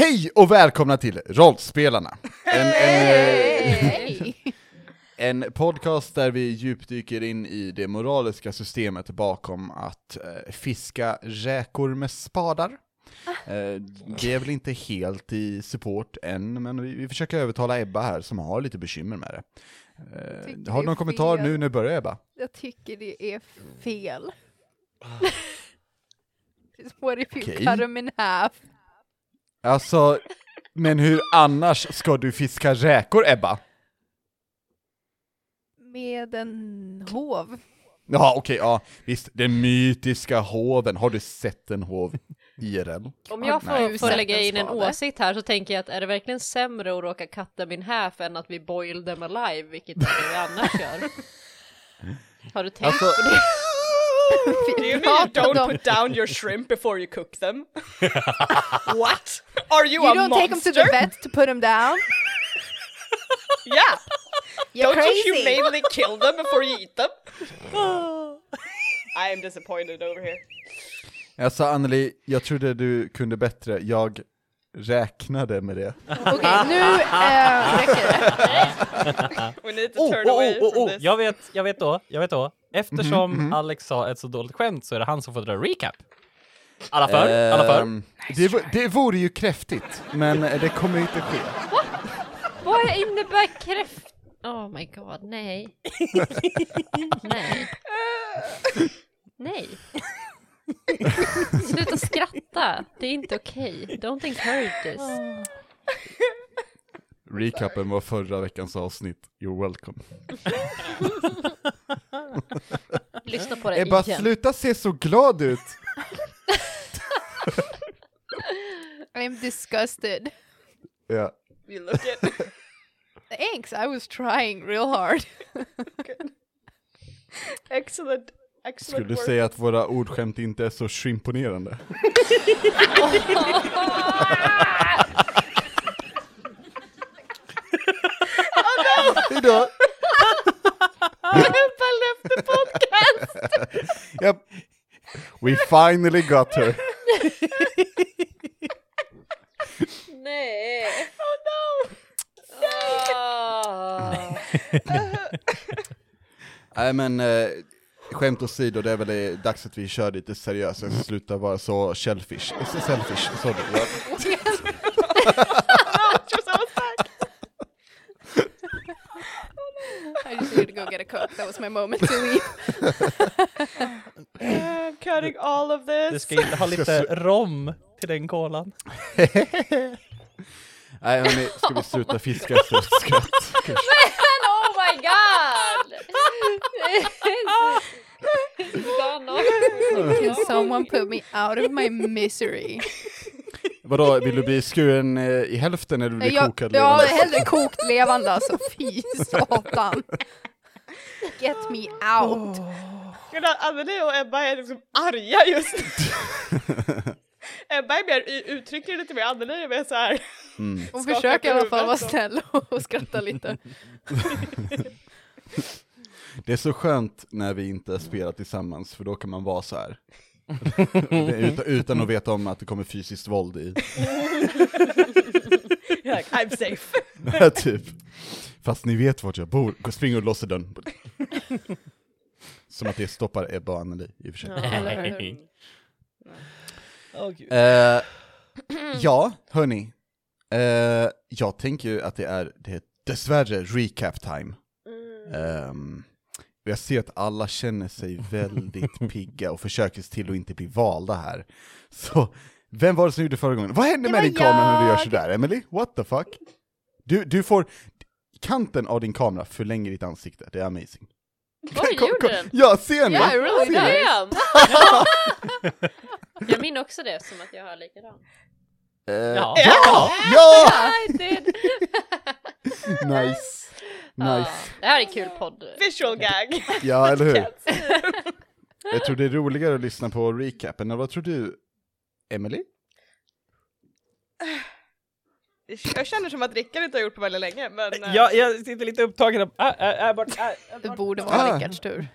Hej och välkomna till Rollspelarna! En, en, eh, en podcast där vi djupdyker in i det moraliska systemet bakom att eh, fiska räkor med spadar. Eh, det är väl inte helt i support än, men vi, vi försöker övertala Ebba här som har lite bekymmer med det. Eh, har du någon kommentar fel. nu när det börjar Ebba? Jag tycker det är fel. What if you Okej. cut them in half? Alltså, men hur annars ska du fiska räkor Ebba? Med en hov. Ja, okej, ja, visst, den mytiska hoven, har du sett en hov IRL? Om jag Nej. får, får lägga in en åsikt här så tänker jag att är det verkligen sämre att råka katta min half än att vi boil them alive, vilket är det vi annars gör? Har du tänkt Alltså, på det? Do you mean you don't put down your shrimp before you cook them? what? Are you, You a don't monster? take them to the vet to put them down? Yeah. You're don't crazy! you humanely kill them before you eat them? I am disappointed over here. sa Anneli, jag trodde du kunde bättre, jag räknade med det. Okej, nu äh, räcker det. We need to Oh, oh, away oh, oh, this. Jag vet, jag vet då, jag vet då. Eftersom Mhm, mhm. Alex sa ett så dåligt skämt så är det han som får dra recap. Alla för? Alla för? Ehm, det, det vore ju kräftigt, men det kommer inte ske. Vad innebär kräft? Oh my god, nej. nej. Nej. Sluta skratta, det är inte okej. Don't encourage this. Recapen var förra veckans avsnitt, you're welcome. Lyssna på det Ebba, igen. sluta se så glad ut! I'm disgusted. Ja. You look it. Thanks, I was trying real hard. excellent. Excellent Skulle du work. säga att våra ordskämt inte är så shrimponerande? Hejdå! Ebba left the podcast! Yep. We finally got her. Nej. Oh no! Ah. Nej men, eh, skämt åsido, det är väl det, dags att vi kör lite seriöst, jag ska sluta vara så shellfish, eh, selfish, sorry. I just needed to go get a coke. That was my moment to leave. I'm cutting all of Du this. ska inte ha lite rom till den kolan. Nej hörni, ska vi sluta fiska efter skratt? oh my god! Can someone put me out of my misery? Vadå, vill du bli skuren eh, i hälften eller vill du bli Jag, kokad ja, levande? hellre kokt levande alltså. Fy satan. Get me out. Gud, Anneli och Ebba är liksom arga just nu. Ebba är mer uttrycklig lite mer, Anneli är mer såhär. Mm. Hon försöker i alla fall vara snäll och skratta lite. Det är så skönt när vi inte spelar tillsammans, för då kan man vara så här. utan, utan att veta om att det kommer fysiskt våld i. Like, I'm safe. typ. Fast ni vet vart jag bor, Gå- spring och låser dörren. Som att det stoppar Ebba och Anneli i och för sig. Eller hur? Åh, gud. Eh, ja, hörni. Eh, jag tänker ju att det är, det är dessvärre recap time. Ehm, jag ser att alla känner sig väldigt pigga och försöker se till att inte bli valda här. Så, vem var det som gjorde förra gången? Vad händer Det med din kamera när du gör jag. sådär, Emily? What the fuck? Du, du får, kanten av din kamera förlänger ditt ansikte, det är amazing. Oj, Kom- gjorde den? Ja, ser ni? Yeah, really Ser ni? Jag minns också det som att jag har likadant. Eh, Ja. ja! Ja! Did! Nice. Ja, Nice. det här är kul podd. Visual gag. Ja, eller hur? Jag tror det är roligare att lyssna på recapen, vad tror du, Emily? Jag känner som att Rickard inte har gjort på väldigt länge, men eh, Jag, jag sitter lite upptagen av... Äh, äh, äh, bort, äh, äh, Det bort. borde vara Ah. Rickards tur.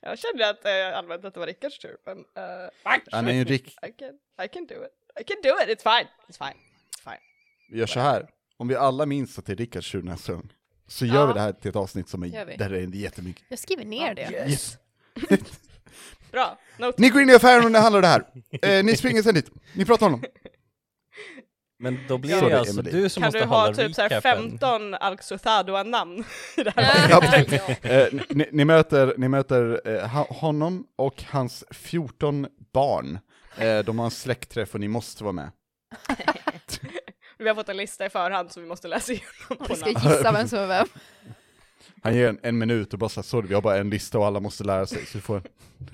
jag kände att eh, allmänt att det var Rickards tur. Men eh, Han är ju Rick... I, can, I can do it. I can do it, it's fine. It's fine. Vi gör så här. Om vi alla minns att det är Rickards tur nästa gång, så gör Ja. vi det här till ett avsnitt som är, där det är jättemycket. Jag skriver ner det. Yes. Bra, note. Ni går in i affären och det handlar det här. Eh, ni springer sen dit. Ni pratar om dem. Men då blir det alltså Emily. du som Kan måste du hålla ha typ så här recapen. 15 Alxothadua-namn i det här? Ja. Eh, ni, ni möter, ni möter eh, honom och hans 14 barn. Eh, de har en släktträff och ni måste vara med. Vi har fått en lista i förhand så vi måste läsa igenom Vi ska gissa vem som är vem. Han ger en, en minut och bara såhär, sorry vi har bara en lista och alla måste lära sig, så du får en...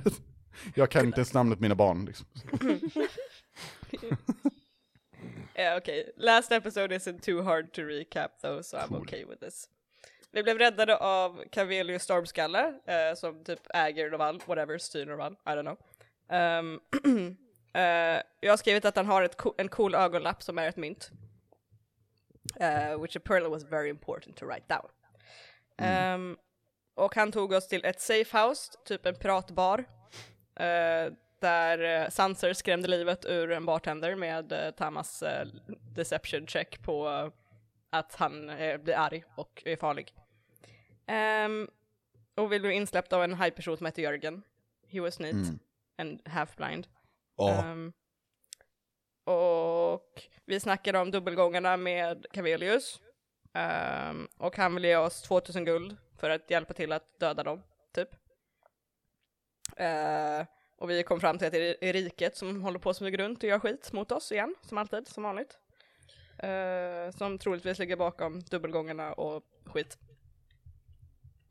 Jag kan inte ens namnet på mina barn liksom. Yeah, okay. Last episode isn't too hard to recap though, so I'm Cool. okay with this. Vi blev räddade av Cavelius Stormskalle, eh, som typ äger Norval, whatever, styr Norval, I don't know. Ehm, eh, jag har skrivit att han har ett co- en cool ögonlapp som är ett mynt. Eh, which apparently was very important to write down. Ehm, och han tog oss till ett safe house, typ en piratbar. eh, där uh, Sanser skrämde livet ur en bartender med uh, Tamas deception check på att han blir arg och är farlig. Ehm, och vi blev insläppta av en high-person som heter Jörgen. He was neat Mm. and half-blind. Ja. Ehm, och vi snackade om dubbelgångarna med Cavelius. Um, ehm, och han vill ge oss 2000 guld för att hjälpa till att döda dem, typ. Uh, och vi kom fram till att det är riket som håller på som smyger runt och gör skit mot oss igen, som alltid, som vanligt. Uh, som troligtvis ligger bakom dubbelgångarna och skit.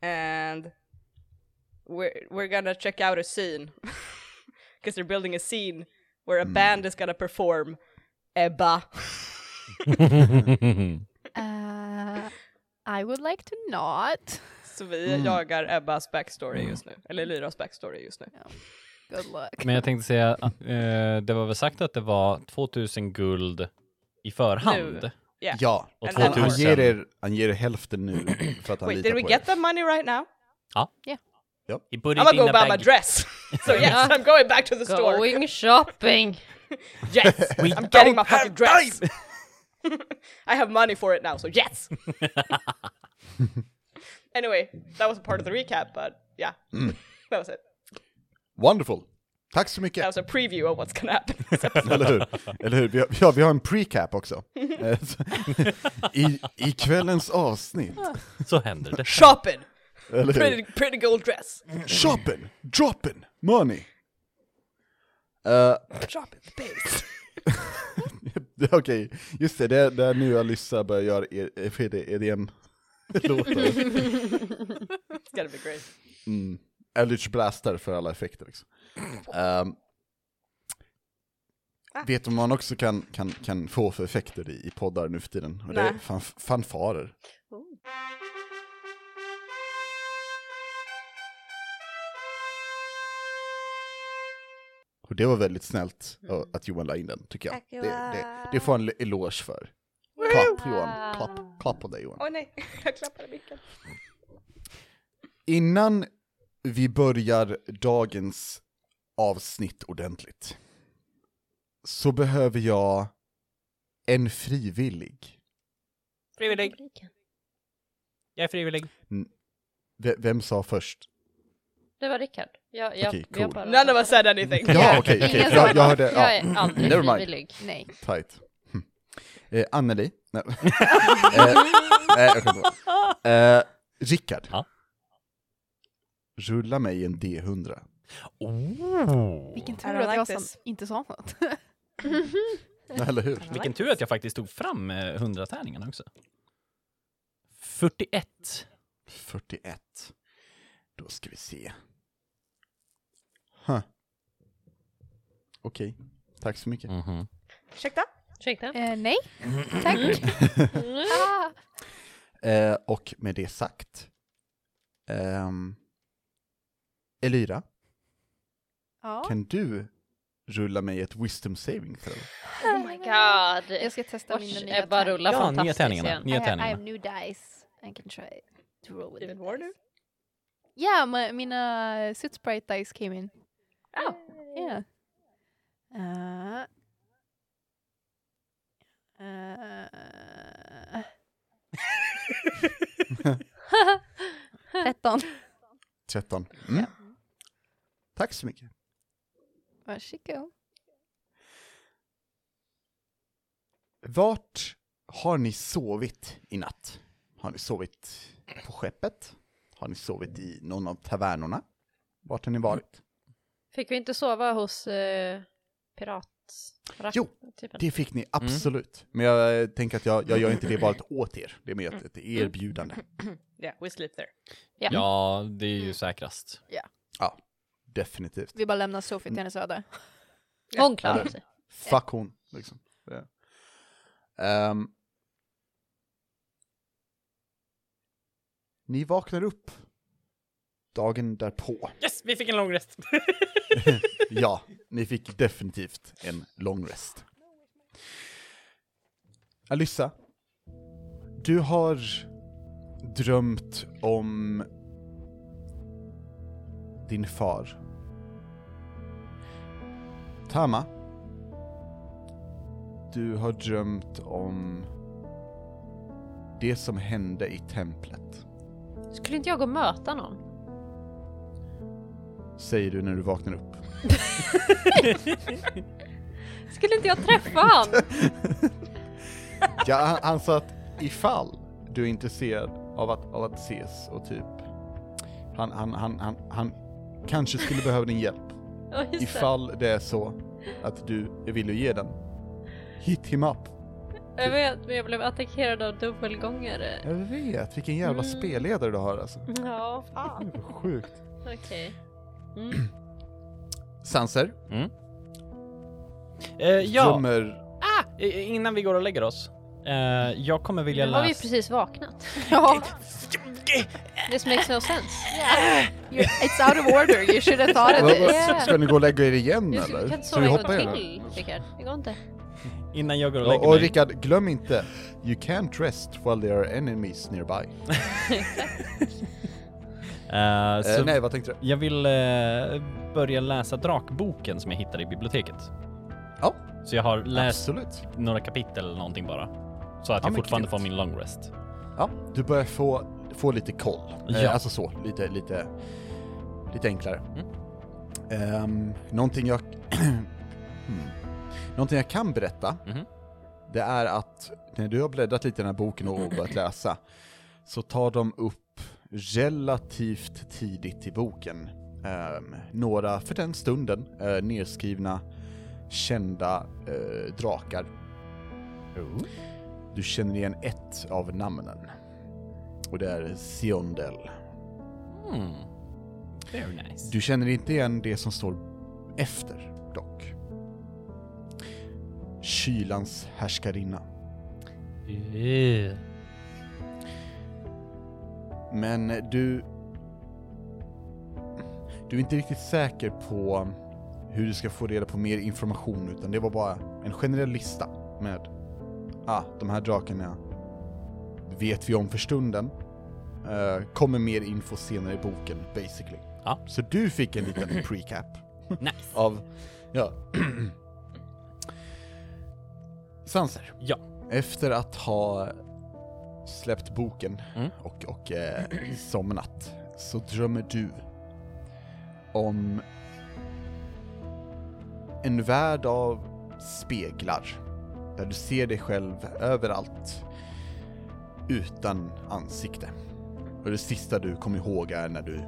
And we're, we're gonna check out a scene. Because they're building a scene where a band is gonna perform Ebba. Uh, I would like to not. Så vi Mm. jagar Ebbas backstory just nu, eller Lyras backstory just nu. Good luck. Men jag tänkte säga, eh, det var väl sagt att det var 2000 guld i förhand? Nu. Yeah. Ja, Och And han, han, 2000. ger er, han ger er hälften nu för att han Wait, litar did we på get er. that money right now? I put I'm gonna in go a buy my dress. so yes, I'm going back to the store. Going shopping! Yes, We I'm getting my don't have fucking dress. I have money for it now, so yes. anyway, that was a part of the recap, but yeah, that was it. Wonderful! Tack så That was a preview of what's gonna happen. in this episode. Eller hur? Eller hur? Vi har, ja, vi har en precap också. Eh, så- I, I kvällens avsnitt. Så händer det. Shopping, Eller pretty, pretty gold dress. Shopping! Dropping! Money! Uh, Shopping the base. Okej, just det, det är, det är nu Alyssa börjar göra ED- EDM-låtar. It's gonna be great. Mm. Eldritch Blaster för alla effekter liksom. Ehm, vet du vad man också kan, kan, kan få för effekter i, i poddar nu för tiden? Och det är Nej. fan, fanfarer. Och det var väldigt snällt uh, att Johan la in den, tycker jag. Det, det, det får han en eloge för. Klapp Johan, klapp, klapp på dig Johan. Åh nej, jag klappade micken. Innan vi börjar dagens avsnitt ordentligt så behöver jag en frivillig. Frivillig. Jag är frivillig. Vem sa först? Det var Rickard. Jag, jag, Okej, har cool. bara- None of us said anything. Ja, okej, okej. Ingen Jag, jag hörde, Jag ja, är aldrig Never mind. frivillig. Nej. tight. Hm. Eh, Anneli? Nej. eh, nej, jag skämtar. eh, Rickard. Ja. Rulla mig en D100. Oh. Vilken I tur don't att jag som this. inte sa något. Eller hur? Vilken tur att jag faktiskt tog fram eh, 100 tärningarna också. 41. 41. Då ska vi se. Huh. Okej, tack så mycket. Mhm. Ursäkta? Ursäkta? Eh, nej, tack. ah. Eh, och med det sagt. ehm, Elira, ja. kan du rulla mig ett wisdom saving throw? Oh my god! Jag ska testa mina Vars nya Ebba rullar Ja, nya fantastiskt tärningarna. igen. I, Nya have, I tärningarna. have new dice. I can try to roll with Even the more dice. nu? Yeah, my, mina Soot Sprite dice came in. Oh. Yeah. Uh, uh, uh. 13. 13. Mm. Ja. Tack så mycket. Varsågod. Vart har ni sovit i natt? Har ni sovit på skeppet? Har ni sovit i någon av tavernorna? Vart har ni varit? Fick vi inte sova hos eh, pirat? Jo, typen? Det fick ni absolut. Men jag eh, tänker att jag, jag gör inte det valet åt er. Det är mer ett, erbjudande. Yeah, we sleep there. Ja. Ja, det är ju säkrast. Ja, definitivt. Vi bara lämnar Sofie till hennes öde. Hon klarar sig. Fuck hon, liksom. Det. Ni vaknar upp dagen därpå. Yes, vi fick en lång rest. Ja, ni fick definitivt en lång rest. Alyssa, du har drömt om din far. Tama, du har drömt om det som hände i templet, Skulle inte jag gå och möta någon? säger du när du vaknar upp. Skulle inte jag träffa han? Ja, han, han sa att ifall du är intresserad av att, av att ses och typ han, han, han, han, han kanske skulle behöva din hjälp. Ja. Ifall det är så att du att ge den. Hit him up. Jag vet, men jag blev attackerad av dubbelgångare. Jag vet, vilken jävla Mm. spelledare du har alltså. Ja, fan. Sjukt. Okej. Mm. Sanser, Eh, ja, drömmer... ah, innan vi går och lägger oss. Eh, jag kommer vilja Nu har vi läsa... precis vaknat. Ja, This makes no sense. you, it's out of order. You should have thought of it. Yeah. Ska ni gå och lägga er igen eller? kan inte sova vi en gång till, Rickard. Det går inte. Innan jag går och lägger Och, och mig. Rickard, glöm inte, you can't rest while there are enemies nearby. Så Eh, nej, vad tänkte du? Jag vill eh, börja läsa Drakboken som jag hittade i biblioteket. Ja, Så jag har läst absolut. några kapitel eller någonting bara. Så att Ja, jag fortfarande får min long rest. Ja, du börjar få, få lite koll. Ja. alltså så, lite, lite, lite enklare. Mm. Um, någonting jag... hmm. Någonting jag kan berätta, Mhm. det är att när du har bläddrat lite i den här boken och börjat läsa, så tar de upp relativt tidigt i boken ehm, några, för den stunden, uh, nedskrivna kända eh, drakar. Du känner igen ett av namnen. Och det är Siondel. Hmm. Very nice. Du känner inte igen det som står efter, dock. Kylans härskarinna. Eh. Men du... Du är inte riktigt säker på hur du ska få reda på mer information, utan det var bara en generell lista med ah, de här drakarna vet vi om för stunden. Eh, kommer mer info senare i boken, basically. Ja. Så du fick en liten precap Nice. av, ja. Sanser. Ja. Efter att ha släppt boken Mm. och, och eh, somnat så drömmer du om en värld av speglar där du ser dig själv överallt utan ansikte. Och det sista du kommer ihåg är när du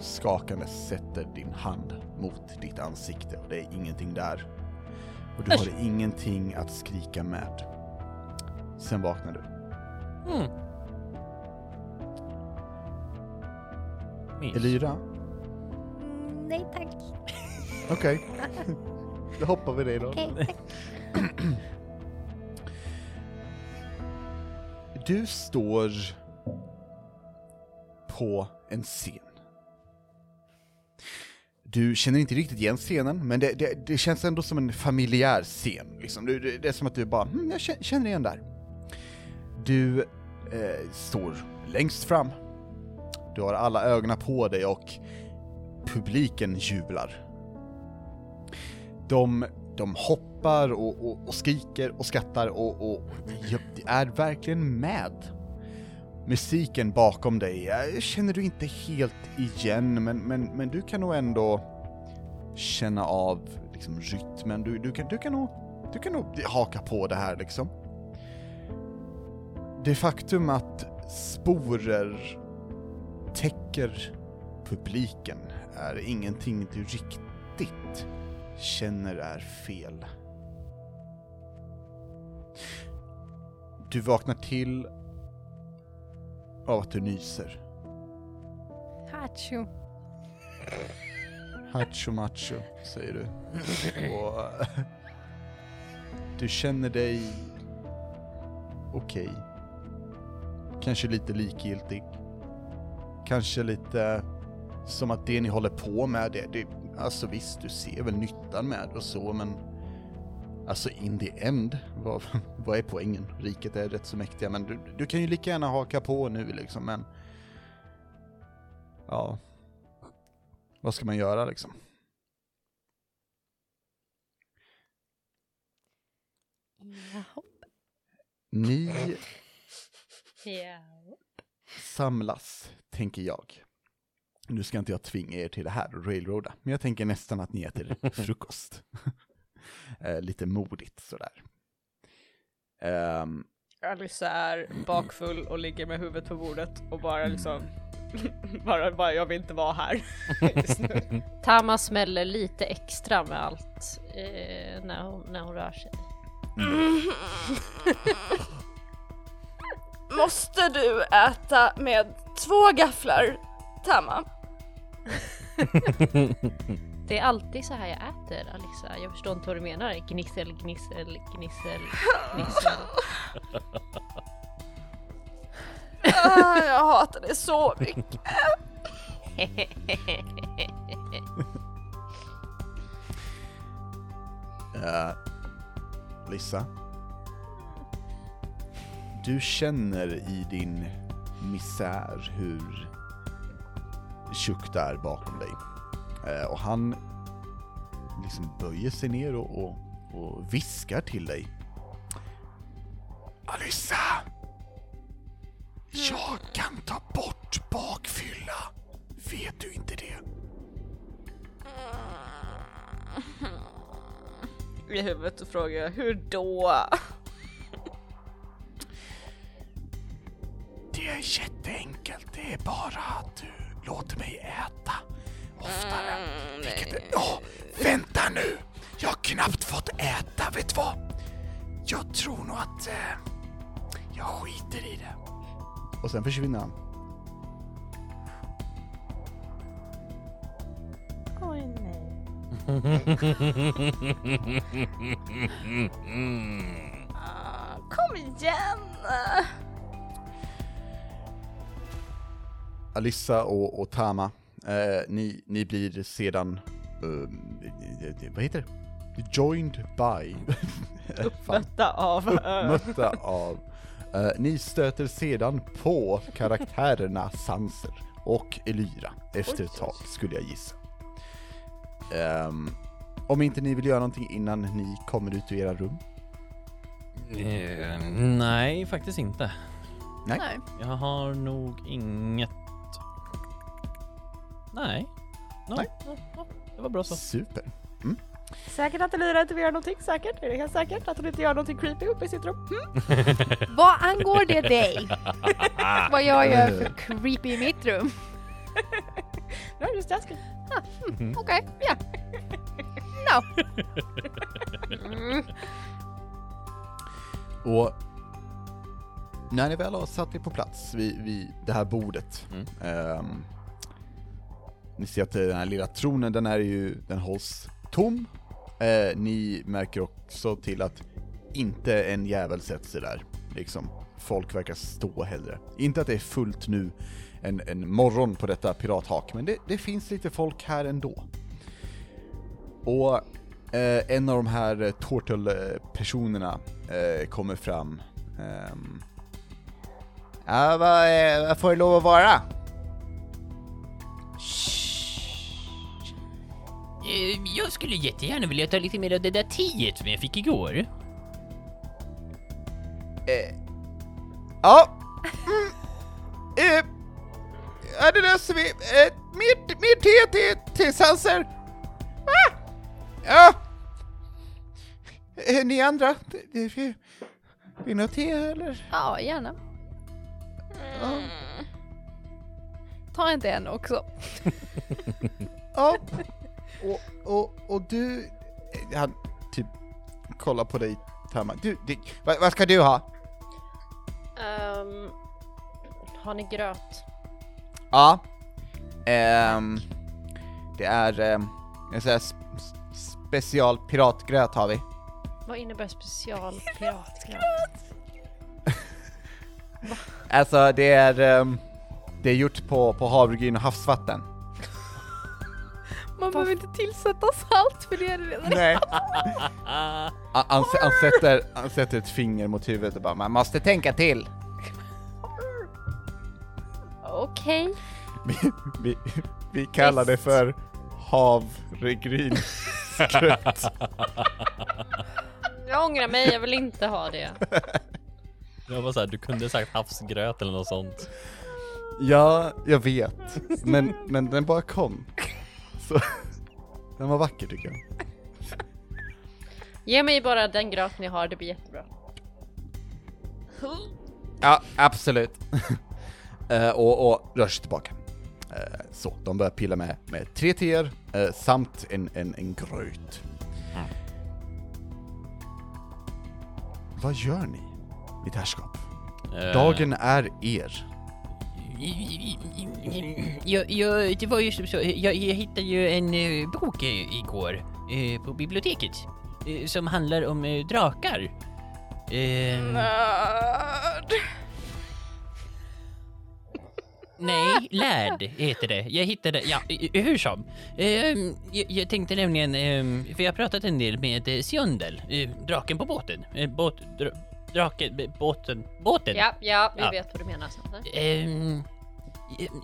skakande sätter din hand mot ditt ansikte och det är ingenting där. Och du har ingenting att skrika med. Sen vaknar du. Mm. Mys. Elira? Mm, Nej tack. Okej. Då hoppar vi det då. Tack. Du står på en scen. Du känner inte riktigt igen scenen, men det, det, det känns ändå som en familjär scen. Liksom. Det, det, det är som att du bara, hm, jag känner igen där. Du eh, står längst fram. Du har alla ögonen på dig och publiken jublar. De, de hoppar och, och, och skriker och skrattar och, och är verkligen med musiken bakom dig eh, känner du inte helt igen, men, men, men du kan nog ändå känna av liksom, rytmen. Du, du, kan, du, kan nog, du kan nog haka på det här liksom. Det faktum att sporer täcker publiken är ingenting du riktigt känner är fel. Du vaknar till av att du nyser. Hachu. Hacho macho, säger du. Och du känner dig okej. Kanske lite likgiltig. Kanske lite som att det ni håller på med, det, det, alltså visst, du ser väl nyttan med och så, men alltså in the end, vad, vad är poängen? Riket är rätt så mäktiga, men du, du kan ju lika gärna haka på nu liksom, men ja, vad ska man göra liksom? Ni Ja. samlas, tänker jag. Nu ska inte jag tvinga er till det här och railroada, men jag tänker nästan att ni äter frukost. Eh, Lite modigt sådär. Um, Alyssa är bakfull och ligger med huvudet på bordet och bara liksom bara, bara jag vill inte vara här just nu. Tama smäller lite extra med allt eh, när, hon, när hon rör sig. Måste du äta med två gafflar, Tama? Det är alltid så här jag äter Alexa. Jag förstår inte vad du menar. Gnissel, gnissel, gnissel, gnissel. Ah, jag hatar det så mycket. Eh, Lissa. Du känner i din misär hur Chuck är bakom dig. Eh, och han liksom böjer sig ner och, och, och viskar till dig. Alyssa! Jag kan ta bort bakfylla. Vet du inte det? I huvudet så frågar jag hur då? Det är jätteenkelt. Det är bara att du låter mig äta oftare. Vilket är... Åh, vänta nu! Jag har knappt fått äta, vet du vad? Jag tror nog att eh, jag skiter i det. Och sen försvinner han. Oj nej. Ah, kom igen! Alissa och, och Tama, ni, ni blir sedan, eh, vad heter det? Joined by. Fan. Mötta av ö. Mötta av. Eh, ni stöter sedan på karaktärerna Sanser och Elyra efter ett tag, skulle jag gissa. Ehm, om inte ni vill göra någonting innan ni kommer ut ur era rum? Eh, nej, faktiskt inte. Nej. Jag har nog inget... Nej. No, Nej. no, no. Det var bra så. Super. Säkert att Elira inte vill göra någonting, säkert. Är det helt säkert att hon inte gör någonting creepy uppe i sitt rum? Hm? Vad angår det dig? Vad jag gör för creepy i mitt rum? No, just asking. Okej, ja. No. Mm. Och när ni väl har satt er på plats vid, vid det här bordet, Mm. ehm, ni ser att den här lilla tronen, den är ju, den hålls tom. Eh, ni märker också till att inte en jävel sätter sig där, liksom. Folk verkar stå hellre. Inte att det är fullt nu en, en morgon på detta pirathak, men det, det finns lite folk här ändå. Och eh, en av de här eh, Tortle-personerna eh, kommer fram. Ehm, ja, vad, vad får det lov att vara? Eh, Jag skulle jättegärna vilja ta lite mer av det där teet som jag fick igår. Eh, ja, mm, ja, det löser vi. Eh, mer, mer te till, till Sanser. Ah! Ja. Eh, ni andra, vill ni ha te eller? Ja, gärna. Ta inte en också. Ja. Och, och, och du, eh, han typ kollar på dig, Tamma. Du, det, vad, vad ska du ha? Ehm, har ni gröt? Ja. Ehm, det är um, en sån här special piratgröt har vi. Vad innebär special piratgröt? Alltså det är, ehm, det är gjort på, på havregryn och havsvatten. Man behöver inte tillsätta salt för det är det redan. Nej. Han, han, han, sätter, han sätter ett finger mot huvudet och bara man måste tänka till. Okej. Vi, vi, vi kallar det för havregrynsgröt. Jag ångrar mig, jag vill inte ha det. Jag var såhär, du kunde sagt havsgröt eller något sånt. Ja, jag vet. Men, men den bara kom. Så, den var vacker tycker jag. Ge mig bara den gröt ni har, det blir jättebra. Ja, absolut. Eh, och, och rör sig tillbaka. Eh, så, de börjar pilla med, med tre teer eh, samt en, en, en gröt. Vad gör ni, mitt herrskap? Dagen är er. Jag, jag, det var ju som så, jag, jag hittade ju en eh, bok eh, igår eh, på biblioteket eh, som handlar om eh, drakar. Eh, Nörd. nej, lärd heter det. Jag hittade, ja, i- hur som. Eh, jag, jag tänkte nämligen, eh, för jag har pratat en del med eh, Sjöndel, eh, draken på båten. Eh, båt, dra, draken, b- båten, båten. Ja, ja, vi Ja. vet vad du menar. Sante. Ehm,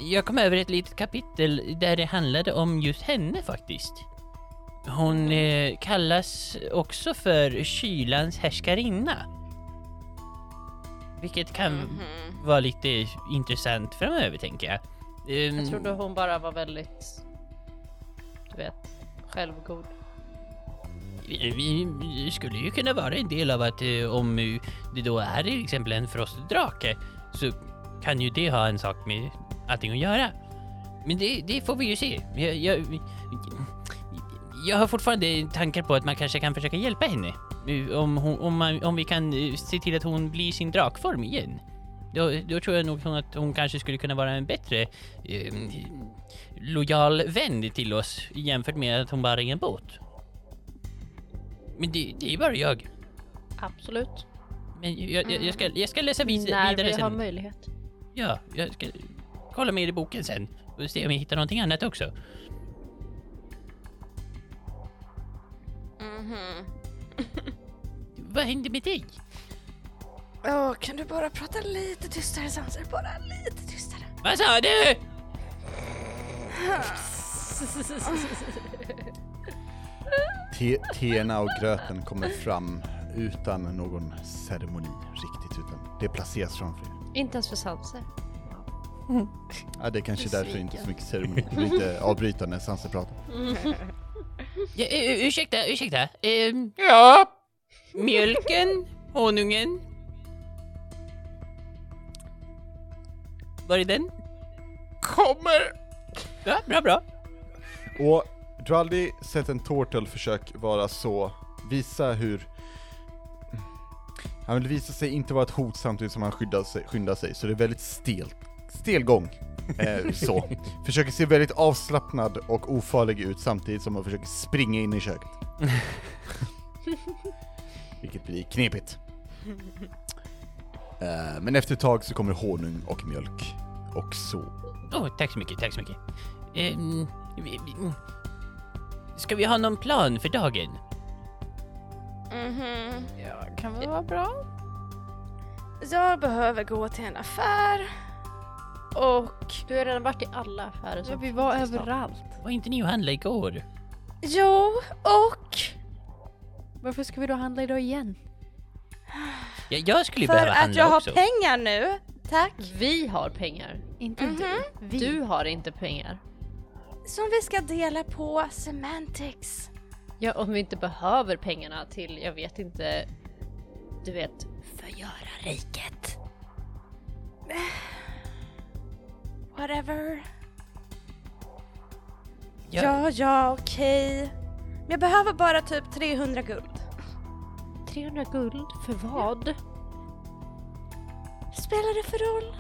jag kom över ett litet kapitel där det handlade om just henne faktiskt. Hon eh, kallas också för kylans härskarinna. Vilket kan Mhm. vara lite intressant framöver tänker jag. Ehm, Jag trodde hon bara var väldigt, du vet, självgod. vi, vi skulle ju kunna vara en del av att eh, om det då är till exempel en frostdrake så kan ju det ha en sak med allting att göra. Men det, det får vi ju se. Jag, jag, jag har fortfarande tankar på att man kanske kan försöka hjälpa henne. Om, hon, om, man, om vi kan eh, se till att hon blir sin drakform igen. Då, då tror jag nog att hon kanske skulle kunna vara en bättre eh, lojal vän till oss jämfört med att hon bara är en båt. Men det, det är bara jag. Absolut. Men jag, jag, jag, ska, jag ska läsa vid, När vidare vi sen. har möjlighet. Ja, jag ska kolla mer i boken sen och se om jag hittar någonting annat också. Mhm. Vad hände med dig? Åh, kan du bara prata lite tystare Sanser? Bara lite tystare. Vad sa du? Te, teerna och gröten kommer fram utan någon ceremoni riktigt, utan det placeras framför er. Inte ens för Sanser. Ja, det är kanske därför inte så mycket ceremoni. Lite avbryta när Sanse pratar. Ja, uh, ursäkta, ursäkta. Ehm, Ja! mjölken, honungen. Var är den? Kommer! Ja, bra, bra. Och du har aldrig sett en Tortle försök vara så, visa hur... Han vill visa sig inte vara ett hot samtidigt som han skyddar sig, skyndar sig, så det är väldigt stelt. Stel gång. Eh, så. Försöker se väldigt avslappnad och ofarlig ut samtidigt som han försöker springa in i köket. Vilket blir knepigt. Eh, men efter ett tag så kommer honung och mjölk. Och så. Åh, tack så mycket, tack så mycket. Vi, vi, ska vi ha någon plan för dagen? Mhm. Ja, kan väl vara bra. Jag behöver gå till en affär. Och Du har redan varit i alla affärer Ja, vi var överallt. Var inte ni och handla igår? jo, och Varför ska vi då handla idag igen? Ja, jag skulle ju för behöva att handla jag har också. pengar nu Tack. Vi har pengar. Inte du. Vi. Du har inte pengar. Som vi ska dela på semantics. Ja, om vi inte behöver pengarna till, jag vet inte, du vet, Förgöra riket. Whatever. Ja. Ja, ja, okej. Men jag behöver bara typ 300 guld. 300 guld för vad? Spelar det för roll?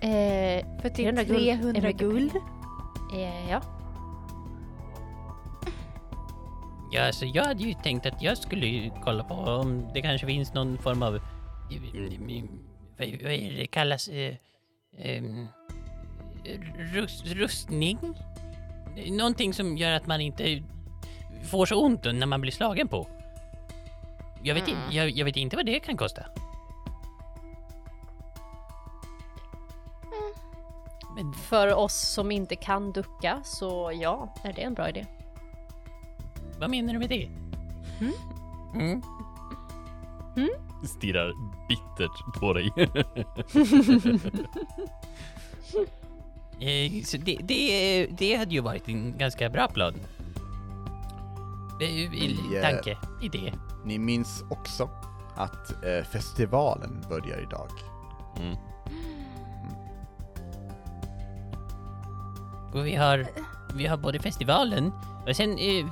Eh, För det är 300 guld. 300 är mycket guld. eh, ja. Ja, alltså jag hade ju tänkt att jag skulle kolla på om det kanske finns någon form av... Vad, är det kallas? Eh, ehm, rust, rustning? Någonting som gör att man inte får så ont när man blir slagen på. Jag vet, i- jag, jag vet inte vad det kan kosta. Men För oss som inte kan ducka, så ja, är det en bra idé. Vad menar du med det? Mm. Stirrar bittert på dig. Eh, Så det, det, det hade ju varit en ganska bra plan. Eh. Tanke, idé. Ni minns också att eh, festivalen börjar idag. Mm. Och vi har, vi har både festivalen och sen eh,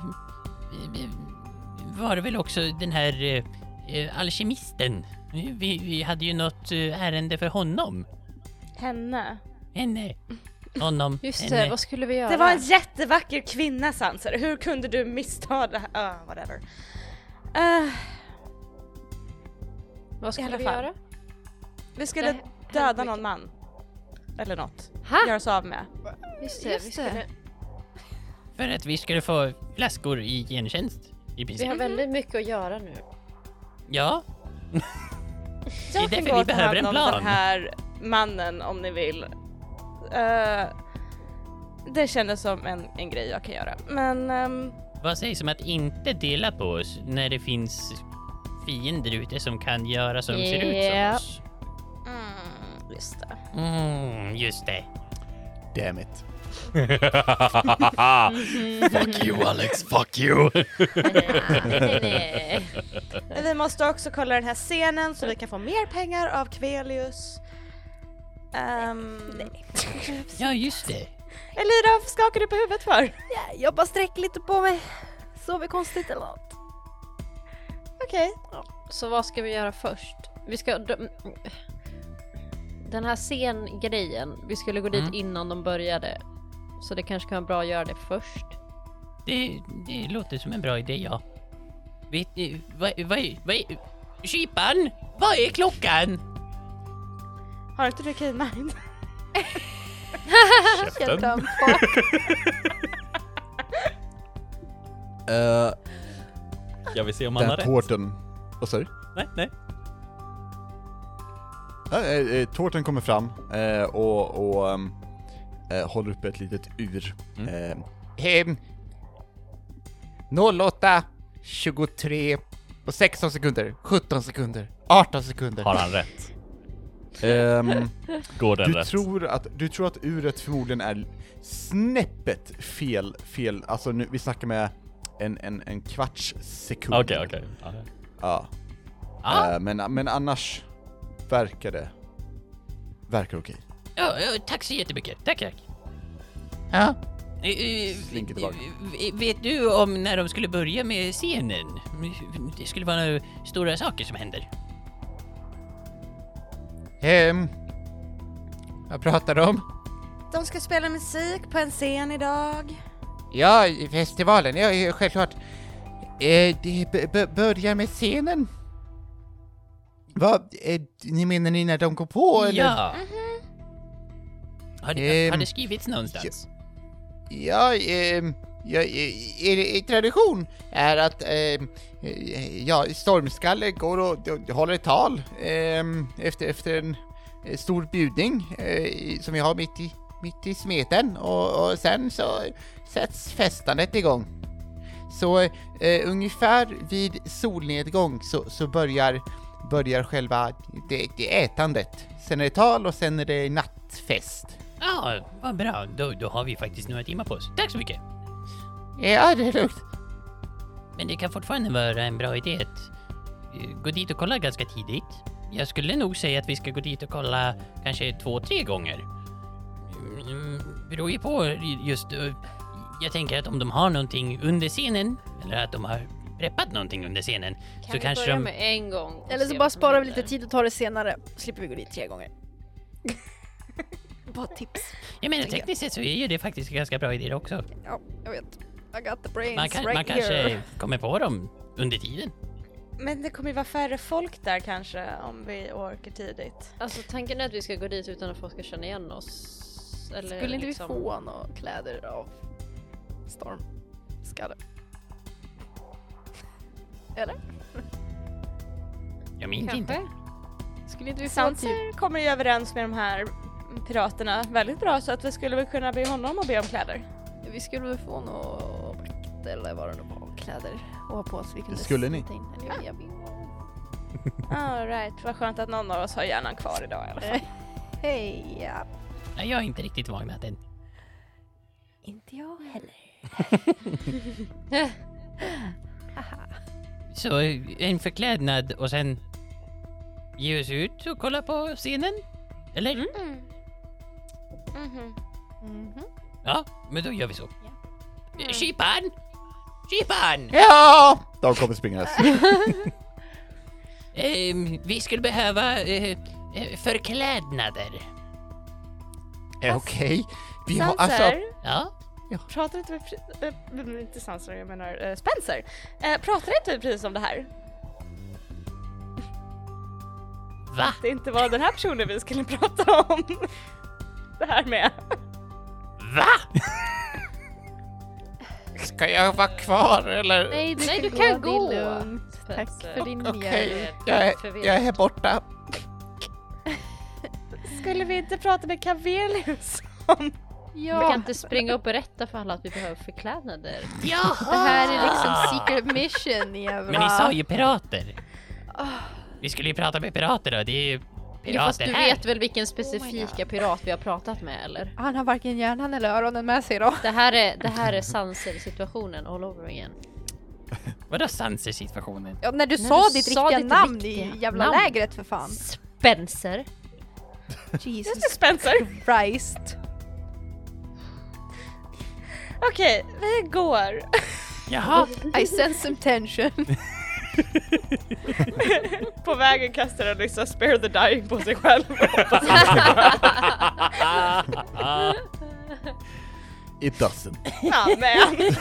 var det väl också den här eh, eh, alkemisten. Vi, vi hade ju något eh, ärende för honom. Henne. Henne. Honom. Just henne. det, vad skulle vi göra? Det var en jättevacker kvinna Sanser. Hur kunde du missta det här? Ah, whatever. Uh, vad skulle vi fall. göra? vi skulle Det döda någon man. Eller något. Ha? Göra oss av med. Just det, Just vi, skulle, För att vi skulle få flaskor i gentjänst. I vi princip. har väldigt mycket att göra nu. Ja. Jag är kan därför vi behöver en plan. den här mannen om ni vill. Eh, det kändes som en, en grej jag kan göra. Men ehm, Vad sägs om att inte dela på oss när det finns fiender ute som kan göra som ser ut som oss? mm, just det. Mm, just det. Damn it. Fuck you Alex, fuck you! nej, nej. Men vi måste också kolla den här scenen så vi kan få mer pengar av Kvelius. Um, Nej. Ja, just det. Elira, vad skakar du på huvudet för? Ja, jag bara sträcker lite på mig. Sover konstigt eller något. Okej. Så vad ska vi göra först? Vi ska... de- Den här scengrejen, vi skulle gå dit Mm. innan de började. Så det kanske kan vara bra att göra det först. Det, det låter som en bra idé, ja. Vet ni, vad, vad, vad är... Kypan, vad är klockan? Har inte du Key Mind? Käften. Uh, Jag vill se om han den har rätt. tårten... Vad sa du? Nej, nej. Ja, eh, eh, tårten kommer fram eh, och, och ehm, eh, håller upp ett litet ur. Mm. Eh, 08, 23 och 16 sekunder, 17 sekunder, 18 sekunder. Har han rätt? Ehm, Går den du, rätt? tror att, du tror att uret förmodligen är snäppet fel, fel, alltså nu, vi snackar med en, en, en kvarts sekund. Okej, okej. Ja. Ja. Ja, Eh, men, men annars verkar det, verkar okej. Ja, ja, tack så jättemycket. Tack, tack. Ja. Eh, eh, Slinker tillbaka. eh, Vet du om när de skulle börja med scenen? Det skulle vara några stora saker som händer. Ehm, vad pratar du om? De ska spela musik på en scen idag. Ja, i festivalen, ja, ja självklart. Eh, det b- b- börjar med scenen. Vad, eh, ni menar ni när de går på eller? Ja. Har det, har Ehm, det skrivits någonstans? Ja, ehm, ja i, i, tradition är att ehm, eh, ja, Stormskalle går och, och håller ett tal ehm, efter, efter en eh, stor bjudning eh, som vi har mitt i, mitt i smeten och, och sen så sätts festandet igång. Så eh, ungefär vid solnedgång så, så börjar börjar själva det, det ätandet. Sen är det tal och sen är det nattfest. Ja, vad bra. Då, då har vi faktiskt några timmar på oss. Tack så mycket. Ja, det är lugnt. Men det kan fortfarande vara en bra idé att eh, gå dit och kolla ganska tidigt. Jag skulle nog säga att vi ska gå dit och kolla kanske två, tre gånger. Mm, beror ju på just... eh, Jag tänker att om de har någonting under scenen, eller att de har preppat någonting under scenen, Kan så vi kanske börja de... med en gång? Eller så bara sparar vi lite tid och tar det senare. Slipper vi gå dit tre gånger. Bara tips. Jag menar tekniskt sett så är ju det faktiskt en ganska bra idé också. Ja, jag vet. I got the brains Man, kan, right man kanske here. kommer på dem under tiden. Men det kommer ju vara färre folk där kanske om vi åker tidigt. Alltså tanken är att vi ska gå dit utan att folk ska känna igen oss. Eller Skulle inte liksom... vi få några kläder av Storm? Skalle? Eller? Jag minns inte. Kanske? Skulle inte vi få typ... Sanser kommer ju överens med de här piraterna väldigt bra så att vi skulle väl kunna be honom att be om kläder. Vi skulle väl få några britt eller vad det nu var, kläder att ha på oss. Vi kunde skulle ni? In. Eller, jag, jag, Alright, vad skönt att någon av oss har hjärnan kvar idag i alla fall. Hej, ja. Nej, jag är inte riktigt vaknat än. Inte jag heller. Så en förklädnad och sen ge oss ut och kolla på scenen? Eller? Mm. Mhm. Mhm. Ja, men då gör vi så. Eh, Skipan! Skipan! Ja! De kommer springandes. Ehm, vi skulle behöva eh, eh, förklädnader. Eh, Okej. Vi har alltså... Sanser, Ja? pratar inte vi precis... Äh, inte Sanser, jag menar eh, Spencer. Eh, pratar inte vi precis om det här? Va? Det inte var den här personen vi skulle prata om. Det här med. Va? Ska jag vara kvar eller? Nej, du, Nej, kan du kan gå. gå. Det är lugnt. Tack för din Okej, hjälp. jag, är- jag är borta. Skulle vi inte prata med Cavelius om... Vi Ja, kan inte springa och berätta för alla att vi behöver förklädnader. Ja! det här är liksom secret mission jävla... Men ni sa ju pirater. Vi skulle ju prata med pirater då, det är ju Ja, fast pirater du här. vet väl vilken specifika pirat vi har pratat med eller? Han har varken hjärnan eller öronen med sig då. Det här är, det här är Sanser-situationen all over again. Vadå Sanser-situationen? Ja, när du När sa du ditt sa riktiga ditt namn riktiga i jävla namn. lägret för fan. Spencer. Jesus Spencer. Christ. Okej, vi går. Jaha, I sense some tension. På vägen kastar Alyssa spare the dying på sig själv. It doesn't. Amen.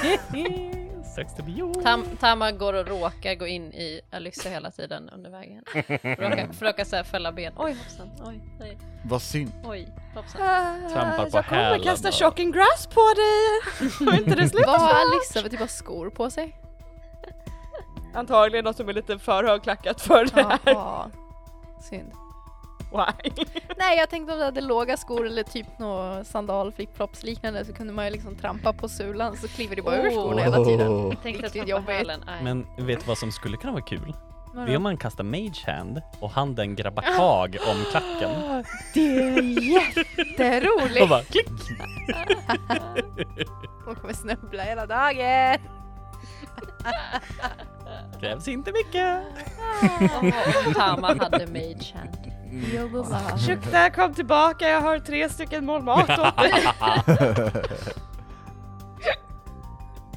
sucks to be you. Tam, Tama går och råkar gå in i Alyssa hela tiden under vägen. Råkar, försöka så här fälla ben. Oj hoppsan, oj, nej, Vad synd. oj, hoppsan. Trampar på Jag kommer hälen kasta och- shocking grass på dig. Får inte det sluta Vad har? Alissa för typ av skor på sig? Antagligen något som är lite för högklackat för det här. Jaha. Synd. Why? Nej jag tänkte om du hade låga skor eller typ några sandal flipflops liknande så kunde man ju liksom trampa på sulan så kliver det bara över Oh. skorna hela tiden. Oh. Tänkte att Riktigt jobbigt. Men vet du vad som skulle kunna vara kul? Vadå? Det är om man kastar mage hand och handen grabbar tag om klacken. Det är jätteroligt! Och bara klick! Hon kommer snubbla hela dagen! Krävs inte mycket. Tama hade mage hand. Ursäkta, kom tillbaka, jag har tre stycken mål mat åt dig.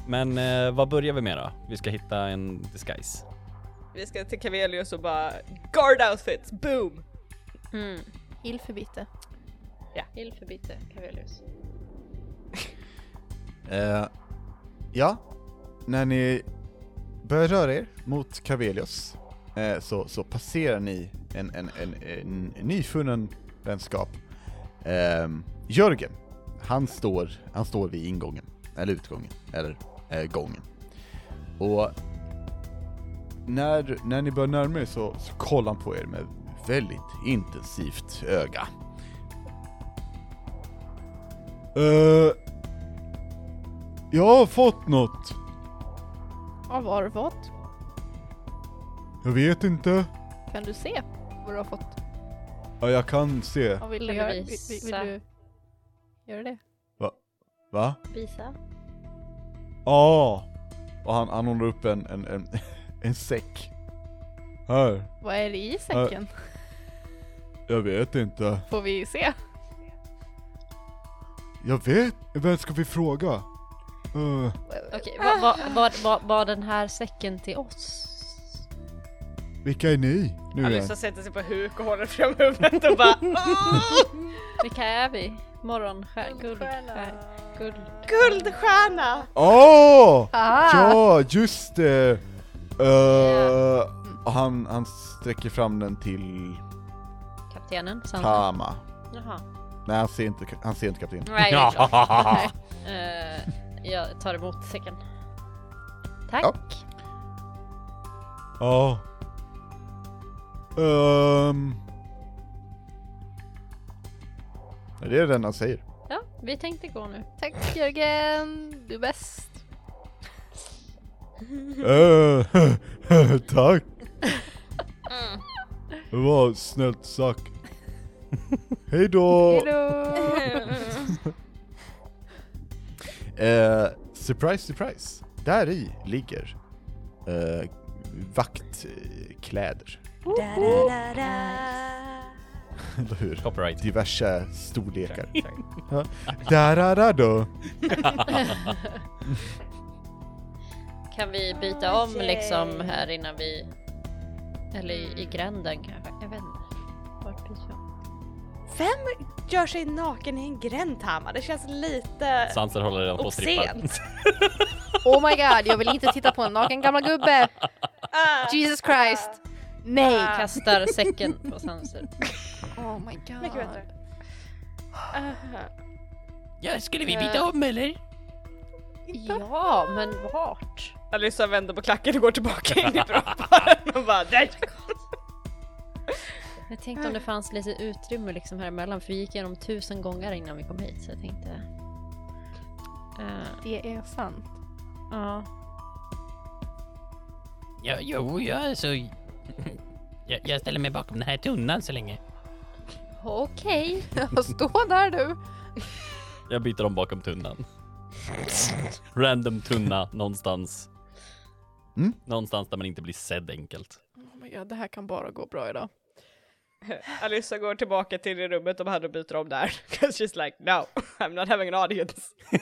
Men eh, vad börjar vi med då? Vi ska hitta en disguise. Vi ska till Cavelius och bara guard outfits, boom! Mm. Hill för bitte. Hill för bitte, Cavelius. Eh, ja, när ni börjar röra er mot Cavelius eh, så, så passerar ni en, en, en, en nyfunnen vänskap. Eh, Jörgen, han står, han står vid ingången, eller utgången, eller eh, gången. Och när, när ni börjar närma er så, så kollar han på er med väldigt intensivt öga. Uh, jag har fått något. Ja, vad har du fått? Jag vet inte. Kan du se vad du har fått? Ja, jag kan se. Och vill, du Kan du göra, vill, visa? vill, vill du göra det? Va? Visa. Ja! Och han, han håller upp en, en, en, en säck. Här. Vad är det i säcken? Jag vet inte. Får vi se? Jag vet Vem ska vi fråga? Okej, var, var, var, var, var den här säcken till oss? vilka är ni nu igen? Alyssa sätter sig på huk och håller fram huvudet och bara Vilka är vi? Morgonstjärna? Guldstjärna? Guld... Guldstjärna! Åh! Ah! Ja, just det! Uh, han, han sträcker fram den till Kaptenen? Sansa? Tama. Jaha. Nej, han ser inte, han ser inte kaptenen. Nej, det är klart. Nej. Jag tar emot säcken. Tack. Ja. Ja. Ehm. Det är den han säger. Ja, vi tänkte gå nu. Tack Jörgen, du är bäst. Eh, Tack! Det var snällt sagt. Hej då! Eh, surprise, surprise. Där i ligger eh, vaktkläder. Eller hur? Copyright. Diverse storlekar. Då. Kan vi byta om liksom här innan vi... Eller i, i gränden kanske? Jag vet inte. Vart byter vi om? Vem gör sig naken i en gränd Tama? Det känns lite Sanser håller redan på att strippa. Oh my god, jag vill inte titta på en naken gammal gubbe! Ah. Jesus Christ! Nej! Kastar säcken på Sanser. Oh my god. Mycket bättre. Ah. Ja, skulle vi byta om eller? Ja, men vart? Alyssa vänder på klacken och går tillbaka in i brottbaren och bara nej. Jag tänkte om det fanns lite utrymme liksom här emellan för vi gick igenom tusen gånger innan vi kom hit så jag tänkte... Eh, Det är sant. Ja. Ja, jo, ja, alltså... Jag, jag ställer mig bakom den här tunnan så länge. Okej. Stå där du! Jag byter om bakom tunnan. Random tunna någonstans. Mm. Någonstans där man inte blir sedd enkelt. Oh my god, det här kan bara gå bra idag. Alyssa går tillbaka till det rummet de hade och byter om där. 'Cause she's like no, I'm not having an audience.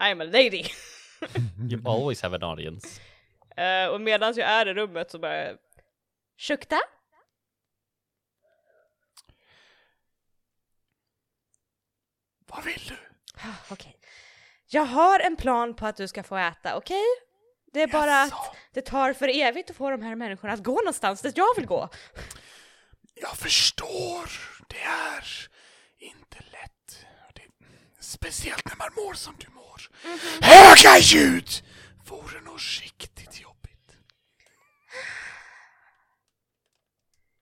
I am a lady. You always have an audience. Eh, och medan jag är i rummet så bara Shukta? Vad vill du? Ah, Okej. Jag har en plan på att du ska få äta, okej? Det är bara att det tar för evigt att få de här människorna att gå någonstans dit jag vill gå. Jag förstår. Det är inte lätt. Det, speciellt när man mår som du mår. Höga ljud vore nog riktigt jobbigt.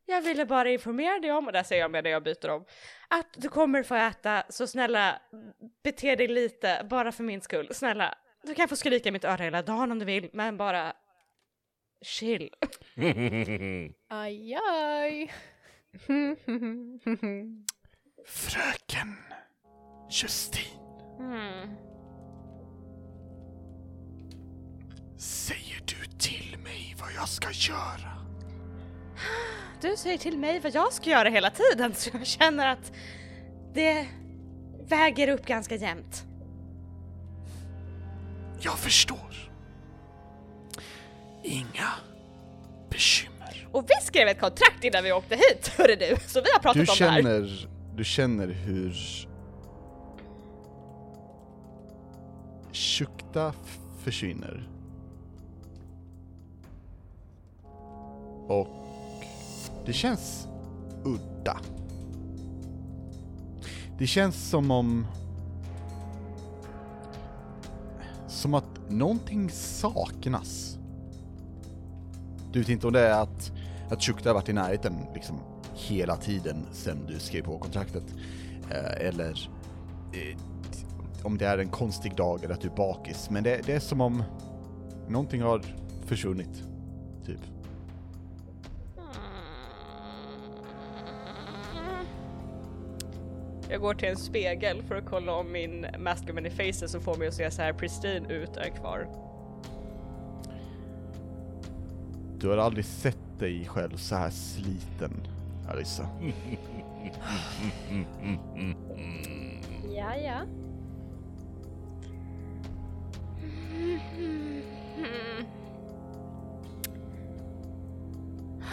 Jag ville bara informera dig om, och där säger jag med det jag byter om, att du kommer få äta, så snälla bete dig lite, bara för min skull. Snälla, du kan få skrika i mitt öra hela dagen om du vill, men bara chill. Aj, aj. Fröken Justin, Hmm. säger du till mig vad jag ska göra? Du säger till mig vad jag ska göra hela tiden, så jag känner att det väger upp ganska jämnt. Jag förstår. Inga. Och vi skrev ett kontrakt innan vi åkte hit, hörru du, så vi har pratat Du om det här. känner, du känner hur Shukta försvinner. Och det känns udda. Det känns som om... Som att någonting saknas. Du vet inte om det är att, att Shukta varit i närheten liksom hela tiden sedan du skrev på kontraktet. Eh, eller eh, om det är en konstig dag eller att du är bakis. Men det, det är som om någonting har försvunnit, typ. Jag går till en spegel för att kolla om min masculine faces som får mig att se så här pristine ut är kvar. Du har aldrig sett dig själv så här sliten, Alissa. Ja, ja.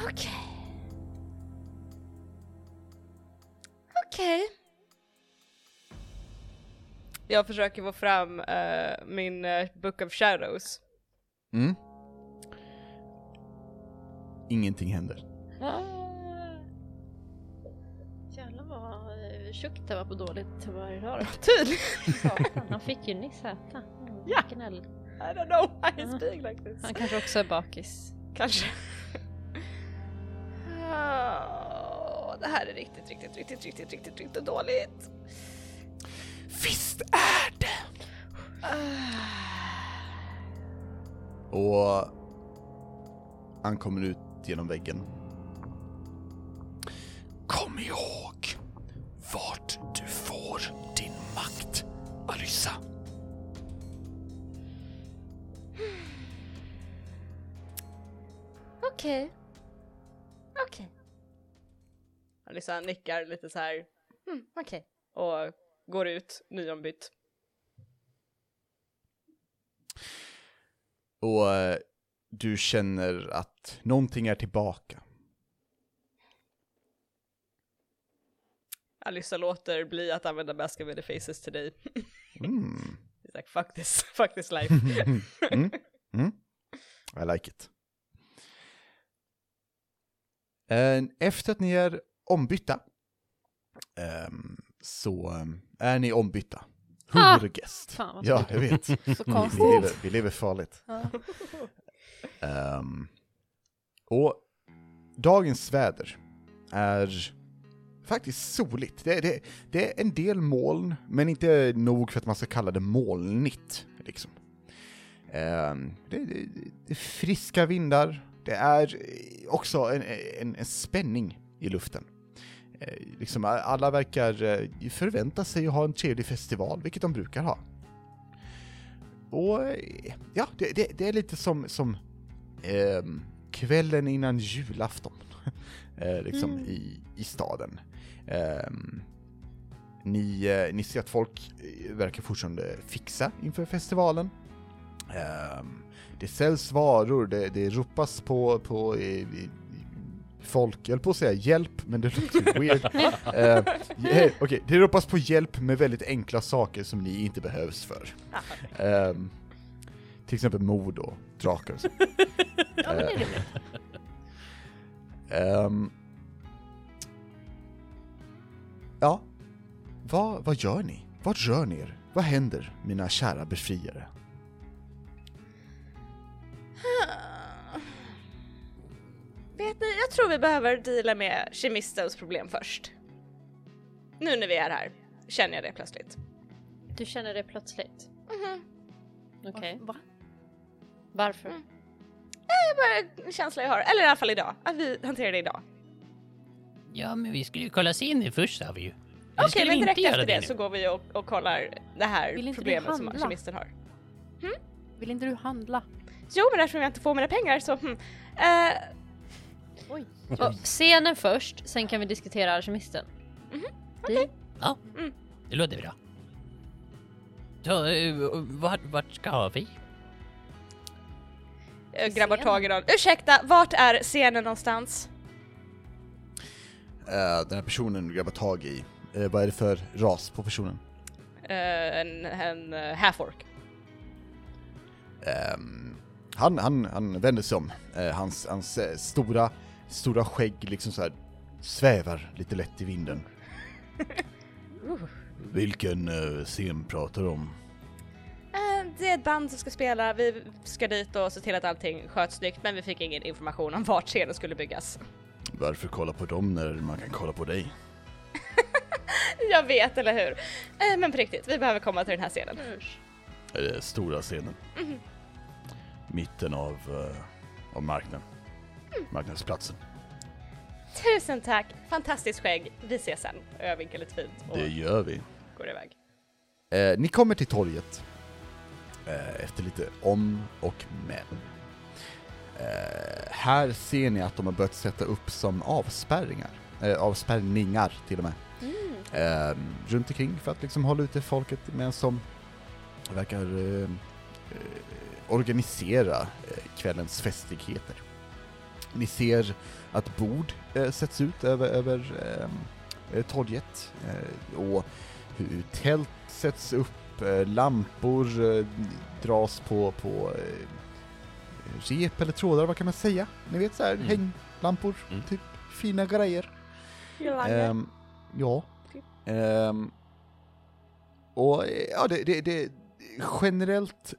Okej. Okej. Jag försöker få fram eh, min eh, Book of Shadows. Mm. Ingenting händer. Jävlar vad eh, tjockt det var på dåligt humör idag då. Tydligen! Satan, han fick ju nyss äta. Mm, Ja. I don't know why I speak like this. Han kanske också är bakis. Kanske. Åh, det här är riktigt, riktigt, riktigt, riktigt, riktigt, riktigt dåligt. Visst är det! Och han kommer ut genom väggen. Kom ihåg vart du får din makt, Alyssa. Okej. Okej. Alissa nickar lite så här Mm, Okej. och går ut nyombytt. Och eh, du känner att någonting är tillbaka. Alyssa låter bli att använda Mask of Many Faces till dig. Mm. Like fuck this, fuck this life. Mm. Mm. I like it. Eh, Efter att ni är ombytta ehm, så ehm, är ni ombytta. Ah! Hurgest. Fan, vad Ja, jag vet. Så Vi lever, vi lever farligt. Um, och dagens väder är faktiskt soligt. Det, det, det är en del moln, men inte nog för att man ska kalla det molnigt. Liksom. Um, det, det, det är friska vindar, det är också en, en, en spänning i luften. Eh, liksom alla verkar eh, förvänta sig att ha en trevlig festival, vilket de brukar ha. Och eh, ja, det, det, det är lite som, som ehm, kvällen innan julafton, eh, liksom i, i staden. Ehm, ni, eh, ni ser att folk eh, verkar fortfarande fixa inför festivalen. Ehm, det säljs varor, det, det ropas på, på eh, eh, folk, jag höll på att säga hjälp, men det låter weird. uh, eh, Okej, det ropas på hjälp med väldigt enkla saker som ni inte behövs för. Ehm, till exempel mord och drakar och så. Ja, men det är rimligt. Ehm, ja, vad, vad gör ni? Vart rör ni er? Vad händer, mina kära befriare? Vet ni, jag tror vi behöver deala med Kemistos problem först. Nu när vi är här, känner jag det plötsligt. Du känner det plötsligt? Mhm. Okej. Va? Varför? Mm. Det är bara en känsla jag har, eller i alla fall idag, att vi hanterar det idag. Ja, men vi skulle ju kolla scenen först sa vi ju. Okej, skulle men direkt inte efter göra det nu? så går vi och, och kollar det här problemet som handla? kemisten har. Vill inte du handla? Jo, men eftersom jag inte får mina pengar så... Hmm. Eh, Oj. Och scenen först, sen kan vi diskutera alkemisten. Deal? Ja, Mm. det låter bra. Så, eh, vart, vart ska vi? Jag grabbar scenen. tag i någon. Ursäkta, vart är scenen någonstans? Eh, den här personen du grabbar tag i, eh, vad är det för ras på personen? Eh, en en uh, half-orc. Ehm, han, han, han vänder sig om. Hans hans stora, stora skägg liksom så här svävar lite lätt i vinden. Vilken uh, scen pratar du om? Eh, det är ett band som ska spela, vi ska dit och se till att allting sköts snyggt men vi fick ingen information om vart scenen skulle byggas. Varför kolla på dem när man kan kolla på dig? Jag vet, eller hur? Eh, men på riktigt, vi behöver komma till den här scenen. Det stora scenen? Mitten av, uh, av marknaden. Marknadsplatsen. Tusen tack! Fantastiskt skägg. Vi ses sen. Och jag vinkar lite fint och Det gör vi. går iväg. Eh, ni kommer till torget. Eh, efter lite om och men. Eh, här ser ni att de har börjat sätta upp som avspärringar. Eh, avspärrningar till och med. Eh, runt omkring för att liksom hålla ute folket men som verkar organisera kvällens festligheter. Ni ser att bord eh, sätts ut över, över ehm, eh, torget eh, och hur tält sätts upp, eh, lampor eh, dras på, på eh, rep eller trådar, vad kan man säga? Ni vet såhär, Mm. hänglampor, Mm. typ fina grejer. Ehm, ja. Typ. Ehm, och ja, det, det, det är generellt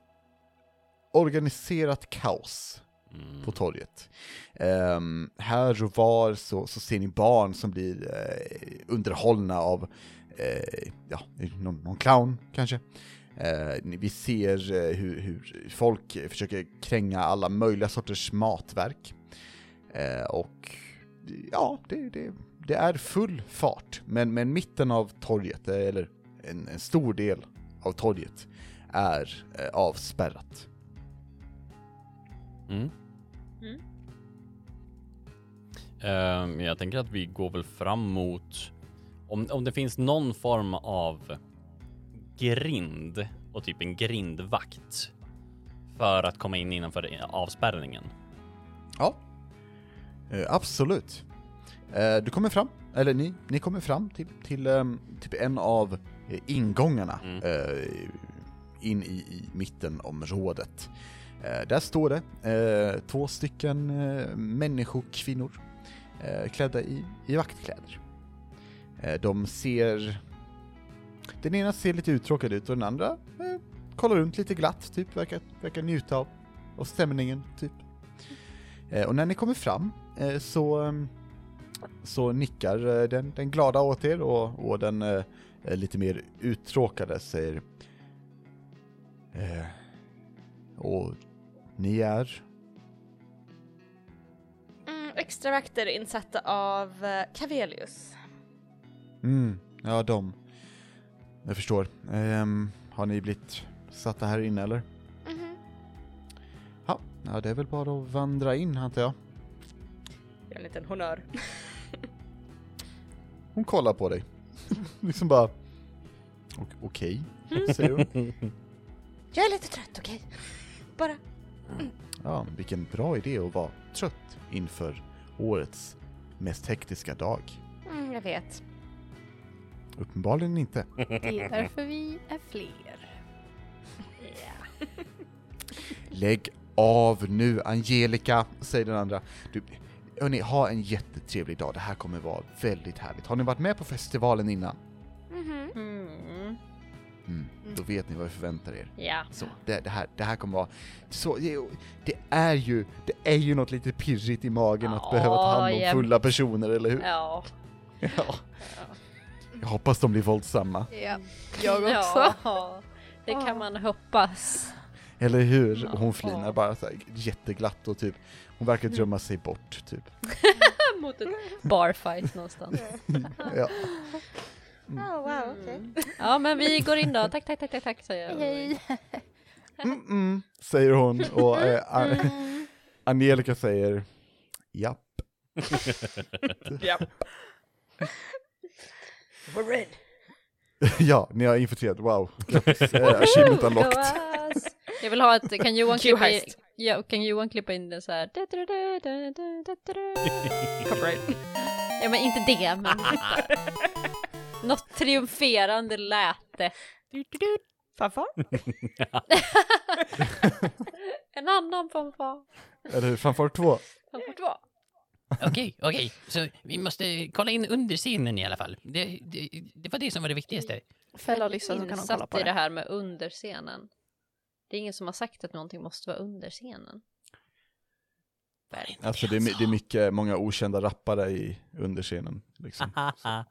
organiserat kaos Mm. på torget. Ehm, här och var så, så ser ni barn som blir eh, underhållna av eh, ja, någon, någon clown kanske. Eh, vi ser eh, hur, hur folk försöker kränga alla möjliga sorters matverk. Eh, och ja, det, det, det är full fart. Men, men mitten av torget, eh, eller en, en stor del av torget, är eh, avspärrat. Mm. Mm. Ehm, jag tänker att vi går väl fram mot om, om det finns någon form av grind och typ en grindvakt för att komma in innanför avspärrningen. Ja, eh, absolut. Eh, du kommer fram, eller ni, ni kommer fram till, till ehm, typ en av eh, ingångarna Mm. in i, i mittenområdet. Där står det två stycken människokvinnor klädda i, i vaktkläder. Eh, de ser... Den ena ser lite uttråkad ut och den andra eh, kollar runt lite glatt, typ verkar, verkar njuta av, av stämningen, typ. Eh, och när ni kommer fram eh, så, ehm, så nickar eh, den, den glada åt er och, och den eh, lite mer uttråkade säger eh, Och ni är? Mm, extravakter insatta av eh, uh, Cavelius. Mm, ja de. Jag förstår. Ehm, har ni blivit satta här inne eller? Mhm. Ja, ja, det är väl bara att vandra in antar jag. Gör en liten honör. Hon kollar på dig. liksom bara... "Ok- Okej, säger hon. Jag är lite trött, okej? Bara. Ja, vilken bra idé att vara trött inför årets mest hektiska dag. Mm, jag vet. Uppenbarligen inte. Det är därför vi är fler. Lägg av nu Angelica, säger den andra. Du, hörni, ha en jättetrevlig dag. Det här kommer vara väldigt härligt. Har ni varit med på festivalen innan? Mhm. Mm. Mm, då vet ni vad vi förväntar er. Ja. Så, det, det, här, det här kommer vara... Så, det, det är ju, det är ju något lite pirrigt i magen att Ja, behöva ta hand om fulla personer, eller hur? Ja. Ja. Jag hoppas de blir våldsamma. Ja, jag också. Ja, det kan man hoppas. Eller hur? Och hon flinar bara så här jätteglatt och typ, hon verkar drömma sig bort, typ. Mot en barfight någonstans. Ja. Oh, wow, okej. Mm. Ja, men vi går in då. Tack, tack, tack, tack, tack säger jag. Hej. Mm -mm, säger hon och eh, A- Angelica säger japp. Japp. We're red. ja, ni har infiltrerat, wow. Eh, Achievement unlocked. Jag vill ha ett, kan Johan klippa in, ja, kan Johan klippa in det så här. Copyright. Ja men inte det, men något triumferande läte. Fanfar? En annan fanfar. Eller hur, fanfar två. Fanfar två. Okej, okej. Så vi måste kolla in under scenen i alla fall. Det, det, det var det som var det viktigaste. Fälla Lyssa så kan de kolla på i det det. här med underscenen. Det är ingen som har sagt att någonting måste vara under scenen. Var det inte Alltså det är, det är mycket, många okända rappare i underscenen. Liksom.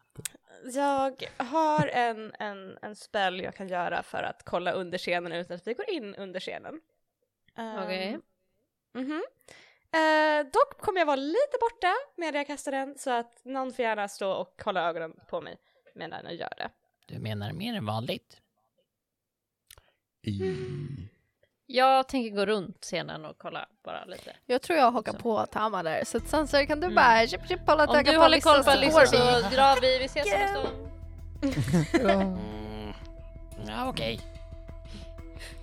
Jag har en, en, en spell jag kan göra för att kolla under scenen utan att vi går in under scenen. Um, Okej. mhm. Eh, dock kommer jag vara lite borta med jag kastar den så att någon får gärna stå och hålla ögonen på mig medan jag gör det. Du menar mer än vanligt? I... Jag tänker gå runt scenen och kolla bara lite. Jag tror jag hakar Så. på Tama där, så att kan du Mm. bara chip, chip, hålla ett Om öga du på håller Alissa koll på så Alissa går så vi. drar vi, vi ses om en stund. Mm. Ja, okej.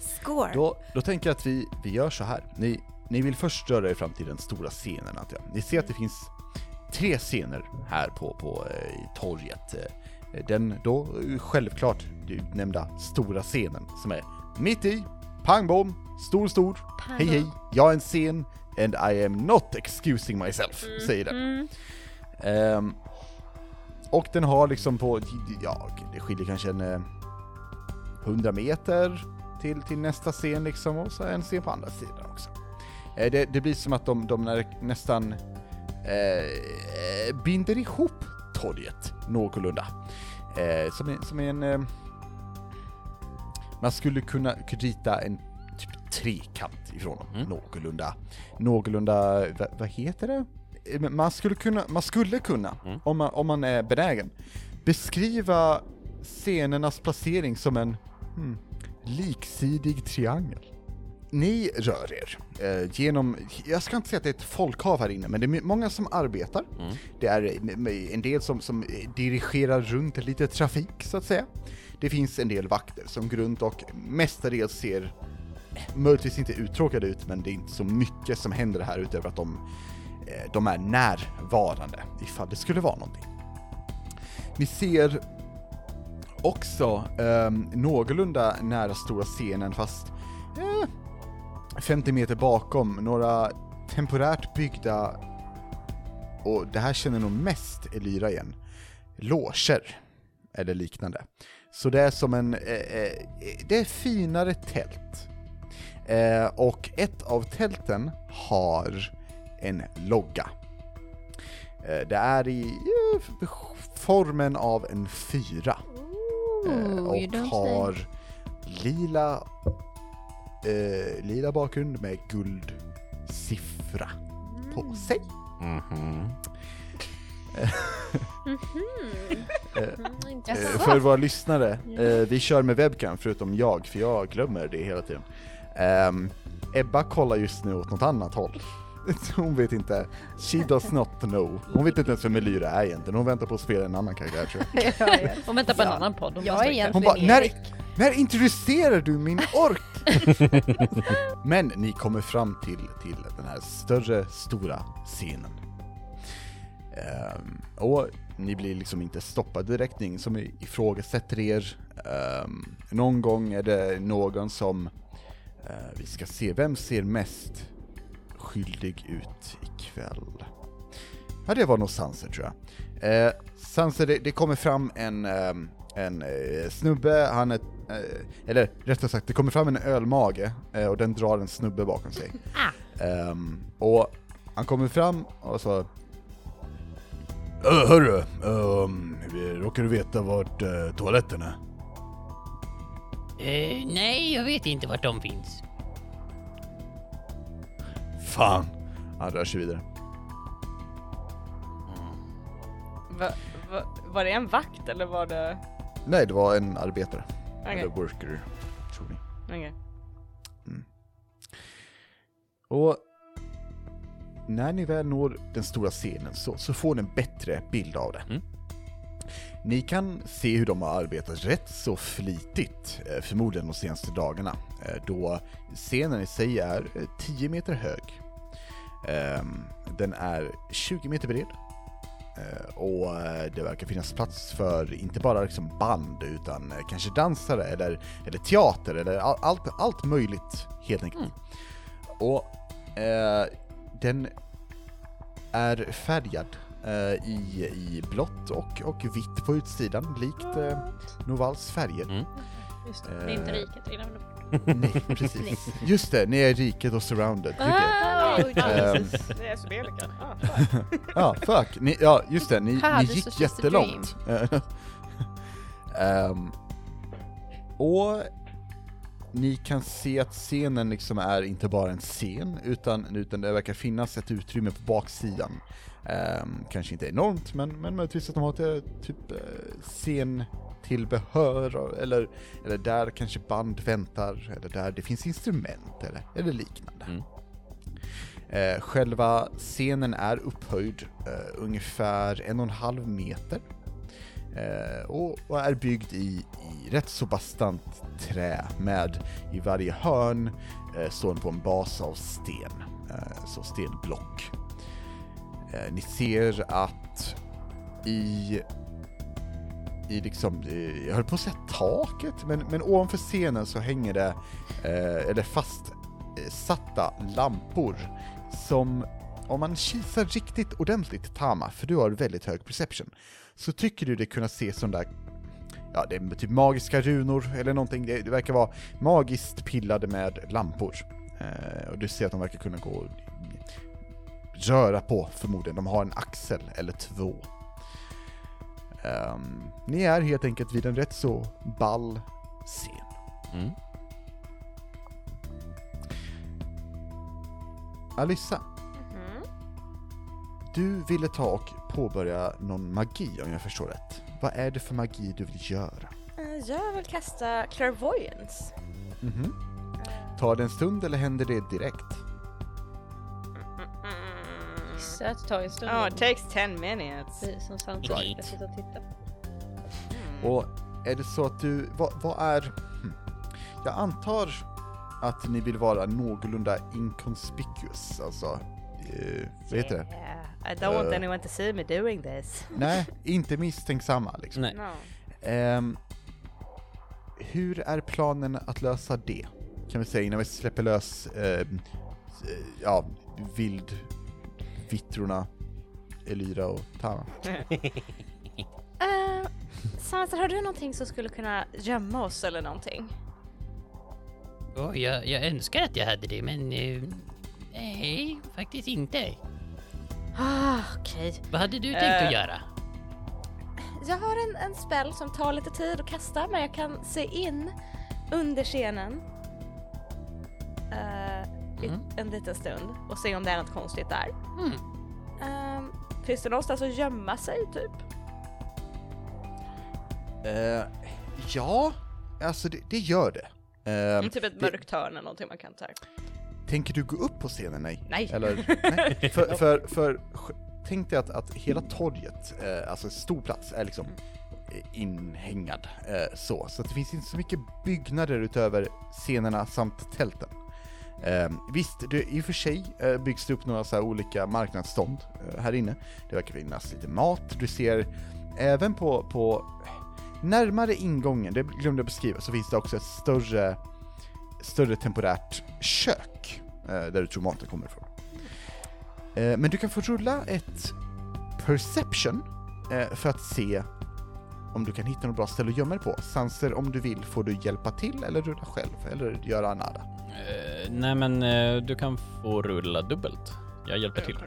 Score! Då, då tänker jag att vi, vi gör så här. Ni, ni vill först röra er fram till den stora scenen antar jag. Ni ser att det finns tre scener här på, på eh, torget. Eh, Den då eh, självklart nämnda stora scenen som är mitt i, pang bom, stor stor, hej hej, jag är en scen and I am not excusing myself, säger den. Mm. Ehm, och den har liksom på, ja, det skiljer kanske en eh, 100 meter till, till nästa scen liksom, och så en scen på andra sidan också. Eh, det, det blir som att de, de är nästan eh, binder ihop torget någorlunda. Eh, som, är, som är en... Eh, man skulle kunna rita en typ trekant ifrån dem, Mm. någorlunda. Någorlunda, va, vad heter det? Eh, Man skulle kunna, man skulle kunna, Mm. om, man, om man är benägen, beskriva scenernas placering som en hmm, liksidig triangel. Ni rör er eh, genom, jag ska inte säga att det är ett folkhav här inne, men det är många som arbetar. Mm. Det är eh, en del som, som eh, dirigerar runt lite trafik, så att säga. Det finns en del vakter som går runt och mestadels ser eh, möjligtvis inte uttråkade ut, men det är inte så mycket som händer här utöver att de, eh, de är närvarande, ifall det skulle vara någonting. Ni ser också um, någorlunda nära stora scenen, fast eh, 50 meter bakom, några temporärt byggda, och det här känner nog mest Elyra igen, loger eller liknande. Så det är som en, eh, eh, det är finare tält. Eh, och ett av tälten har en logga. Eh, det är i eh, formen av en fyra. Eh, Ooh, you och har lila, eh, lila bakgrund med guldsiffra på sig. Mhm. Mm, Eh, för våra lyssnare, eh, vi kör med webcam förutom jag, för jag glömmer det hela tiden. Ehm, Ebba kollar just nu åt något annat håll. Hon vet inte, she does not know. Hon vet inte ens vem Elyra är egentligen, hon väntar på att spela en annan karaktär tror jag. Och vänta på en annan podd. om Jag är Hon bara, när, Erik. när introducerar du min ork? Men ni kommer fram till, till den här större, stora scenen. Ehm, och ni blir liksom inte stoppade direkt, ingen som ifrågasätter er. Ehm, någon gång är det någon som, eh, vi ska se, vem ser mest skyldig ut ikväll? Ja, det var nog Sanser tror jag. Eh, Sanser, det, det kommer fram en, ehm, en eh, snubbe, han är, eh, eller rättare sagt, det kommer fram en ölmage eh, och den drar en snubbe bakom sig. Ehm, och han kommer fram och så "Ö, Hörru, um, råkar du veta vart uh, toaletten är? Eh, nej, jag vet inte vart de finns. Fan! Han rör sig vidare. Va, va, var det en vakt eller var det... Nej, det var en arbetare. Okej, Eller worker, tror ni. okej. Och när ni väl når den stora scenen så, så får ni en bättre bild av det. Mm. Ni kan se hur de har arbetat rätt så flitigt, eh, förmodligen de senaste dagarna, eh, då scenen i sig är eh, 10 meter hög. Ehm, Den är 20 meter bred. Eh, Och eh, det verkar finnas plats för inte bara liksom band utan eh, kanske dansare eller, eller teater eller all, allt, allt möjligt helt enkelt. Och eh, den är färgad eh, i, i blått och, och vitt på utsidan, likt eh, Novals färger. Mm. Just det, det är inte riket. bort. Nej, precis. Just det, ni är riket och surrounded. Ah. Ehm, Det är Subelika. Ah. Ja, fuck. Ni, ja, just det, ni, Ha, ni gick jättelångt. Ehm, och ni kan se att scenen liksom är inte bara en scen, utan, utan det verkar finnas ett utrymme på baksidan. Ehm, kanske inte enormt, men, men möjligtvis att de har ett eh, typ eh, scentillbehör, och- eller, eller där kanske band väntar, eller där det finns instrument, eller, eller liknande. Mm. Eh, själva scenen är upphöjd eh, ungefär en och en halv meter. Eh, och, och är byggd i, i rätt så bastant trä med i varje hörn eh, står den på en bas av sten, eh, så stenblock. Eh, ni ser att i i liksom, eh, jag höll på att säga taket, men, men ovanför scenen så hänger det, eh, eller fastsatta eh, lampor som, om man kisar riktigt ordentligt, Tama, för du har väldigt hög perception, så tycker du det kunna se som där, ja det är typ magiska runor eller någonting, det, det verkar vara magiskt pillade med lampor. Eh, och du ser att de verkar kunna gå och röra på förmodligen, de har en axel eller två. Ehm, ni är helt enkelt vid en rätt så ball scen. Mm. Alissa, Mhm. du ville ta och påbörja någon magi om jag förstår rätt. Vad är det för magi du vill göra? Eh, Jag vill kasta clairvoyance. Mhm. Tar det en stund eller händer det direkt? Mm. Så att det tar en stund. Oh, it takes 10 minutes. Precis, som samtidigt ska sitta och titta. Och är det så att du, vad, vad är... Hmm. Jag antar att ni vill vara någorlunda inconspicuous, alltså... Eh, vad heter det? Yeah, I don't want Eh. anyone to see me doing this. Nej, inte misstänksamma liksom. Nej. No. Ehm, hur är planen att lösa det? Kan vi säga innan vi släpper lös, ehm, eh, ja, vildvittrorna, Elyra och Tama. Uh, Sansa, har du någonting som skulle kunna gömma oss eller någonting? Åh, jag, jag önskar att jag hade det, men... eh, nej, faktiskt inte. Ah, okej. Vad hade du tänkt Eh. att göra? Jag har en, en spell som tar lite tid att kasta men jag kan se in under scenen eh, i Mm. en liten stund och se om det är något konstigt där. Mm. Ehm, finns det någonstans att gömma sig typ? Eh, ja, alltså det, det gör det. Ehm, typ ett mörkt hörn eller någonting man kan ta. Tänker du gå upp på scenen? Nej. Nej. Eller, nej. För, för, för tänk dig att, att hela torget, eh, alltså stor plats, är liksom inhängad eh, så. Så att det finns inte så mycket byggnader utöver scenerna samt tälten. Eh, visst, det, i och för sig eh, byggs det upp några så här olika marknadsstånd eh, här inne. Det verkar finnas lite mat, du ser även på, på närmare ingången, det glömde jag beskriva, så finns det också ett större, större temporärt kök eh, där du tror maten kommer ifrån. Eh, men du kan få rulla ett perception eh, för att se om du kan hitta något bra ställe att gömma dig på. Sanser, om du vill får du hjälpa till eller rulla själv, eller göra nada. Eh, nej men eh, du kan få rulla dubbelt. Jag hjälper till.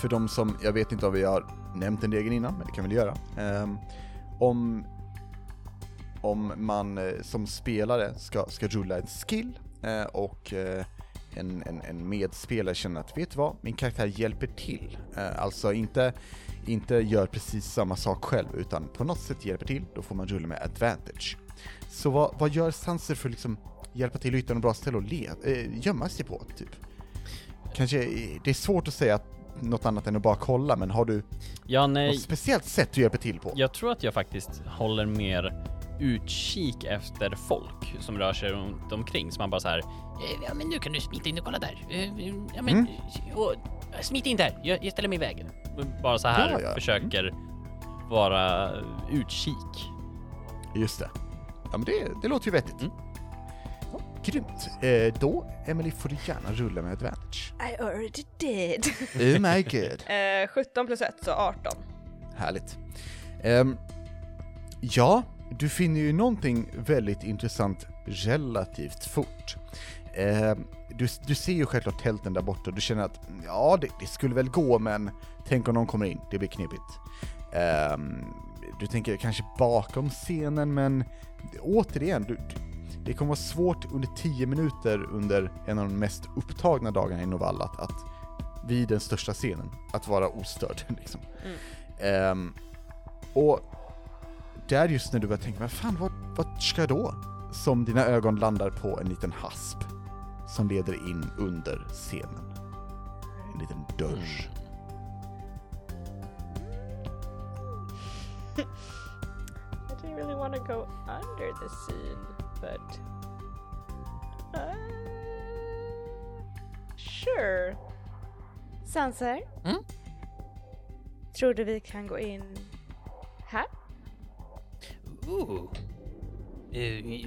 För de som, jag vet inte om vi har nämnt den regeln innan, men det kan vi väl göra. Ehm, om, om man eh, som spelare ska, ska rulla en skill eh, och en, en, en medspelare känner att, vet du vad, min karaktär hjälper till. Alltså inte, inte gör precis samma sak själv, utan på något sätt hjälper till, då får man rulla med advantage. Så vad, vad gör Sanser för att liksom hjälpa till att hitta något bra ställe att le, eh, gömma sig på, typ? Kanske, eh, det är svårt att säga att något annat än att bara kolla, men har du Ja, nej. något speciellt sätt du hjälper till på? Jag tror att jag faktiskt håller mer utkik efter folk som rör sig runt omkring. Så man bara så här. Eh, Ja, men nu kan du smita in och kolla där. Ja, men... Mm. Och, smit in där, jag, jag ställer mig i vägen. Bara så här Ja, ja. försöker vara utkik. Just det. Ja men det, det låter ju vettigt. Mm. Grymt. Eh, då, Emily får du gärna rulla med advantage. I already did. Oh my god. Eh, 17 plus 1 så 18. Härligt. Ehm, ja, du finner ju någonting väldigt intressant relativt fort. Ehm, du, du ser ju självklart tälten där borta, du känner att ja, det, det skulle väl gå, men tänk om någon kommer in, det blir knepigt. Ehm, du tänker kanske bakom scenen, men återigen, du, du, det kommer vara svårt under 10 minuter under en av de mest upptagna dagarna i Novalla att, att vid den största scenen, att vara ostörd liksom. Ehm, och där just när du börjar tänka, men fan vad, vad ska jag då? Som dina ögon landar på en liten hasp som leder in under scenen. En liten dörr. I didn't really want to go under the scene, but... Uh, sure. Sanser? Mm? Tror du vi kan gå in här? Ooh. Uh,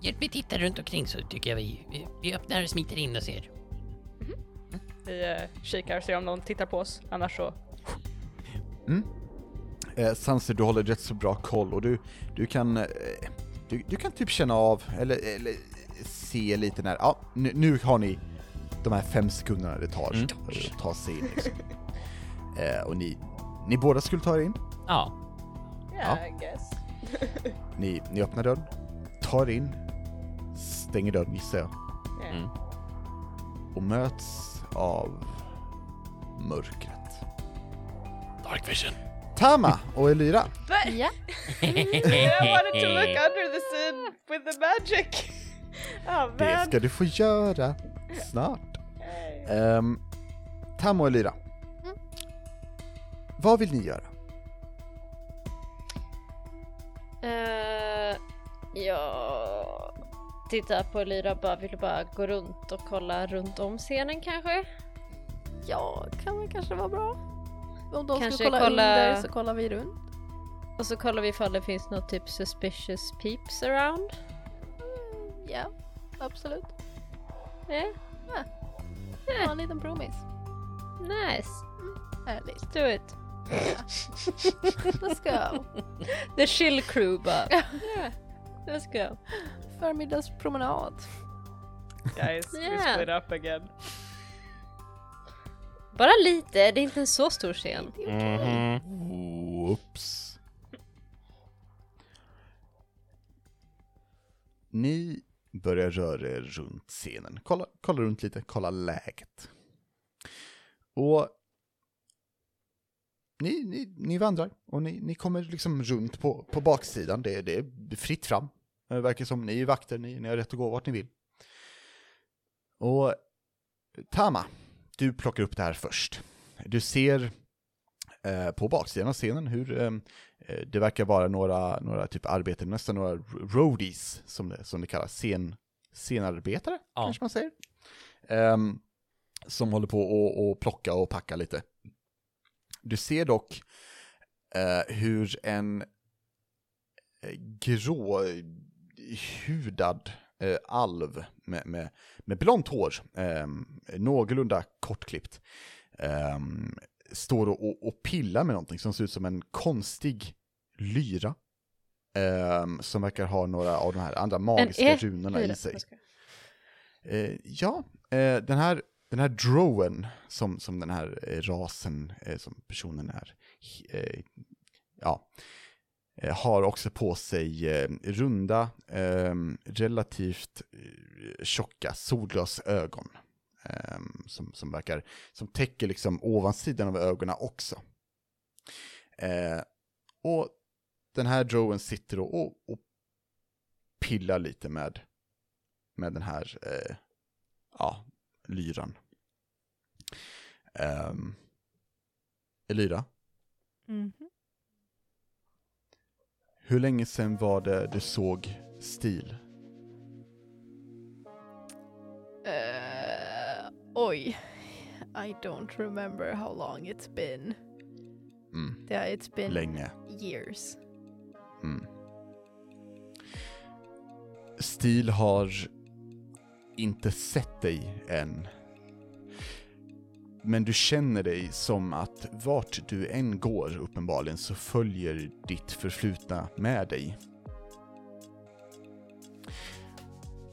hjälp mig titta runt omkring så tycker jag vi, vi, vi öppnar och smiter in och ser. Vi uh, kikar och ser om någon tittar på oss, annars så... Eh, Sanser, du håller rätt så bra koll och du, du kan, eh, du, du kan typ känna av, eller, eller se lite när, ja, nu, nu har ni de här fem sekunderna det tar Mm. att ta sig in liksom. eh, och ni, ni båda skulle ta er in, Ja. Yeah, Ja. I guess. ni, ni öppnar dörren, tar in, stänger dörren gissar jag, Yeah. Mm. och möts av mörkret. Dark vision. Tama och Elira, Ja. I wanted to look under the scene with the magic! oh det ska du få göra snart. Um, Tam och Elira. Vad vill ni göra? Uh, jag tittar på Lyra bara, vill bara gå runt och kolla runt om scenen kanske? Ja, kan väl kanske vara bra. Om de Kanske skulle kolla, kolla- under så kollar vi runt. Och så kollar vi ifall det finns något typ suspicious peeps around. Ja, absolut. Eh, Ha en liten promis. nice, Härligt. let's do it. Let's go. The chill crew bara. yeah, let's go. Förmiddagspromenad. Guys, we Yeah. split up again. Bara lite, det är inte en så stor scen. Mhm. Oops. Ni börjar röra er runt scenen. Kolla, kolla runt lite, kolla läget. Och ni, ni, ni vandrar och ni, ni kommer liksom runt på, på baksidan. Det, det är fritt fram. Det verkar som ni är vakter, ni, ni har rätt att gå vart ni vill. Och Tama, du plockar upp det här först. Du ser eh, på baksidan av scenen hur eh, eh, det verkar vara några, några typ arbeten, nästan några roadies som det, som det kallas, scen, scenarbetare Ja. kanske man säger. Ehm, som håller på och, och plocka och packa lite. Du ser dock eh, hur en eh, grå hudad eh, alv med, med, med blont hår, eh, någorlunda kortklippt, eh, står och, och, pillar med någonting som ser ut som en konstig lyra. eh, som verkar ha några av de här andra magiska e- runorna i sig. Eh, ja, eh, den här, den här drowen som, som den här eh, rasen, eh, som personen är, eh, ja, Eh, har också på sig eh, runda, eh, relativt eh, tjocka solglasögon. Eh, som, som verkar, som täcker liksom ovansidan av ögonen också. Eh, och den här drowen sitter och, och, och pillar lite med, med den här, eh, ja, lyran. Ehm, um, Elira, Mhm hur länge sedan var det du såg stil? Eh, oj. I don't remember how long it's been. Mm, Yeah, it's been länge. years. Mm. Stil har inte sett dig än. Men du känner dig som att vart du än går uppenbarligen så följer ditt förflutna med dig.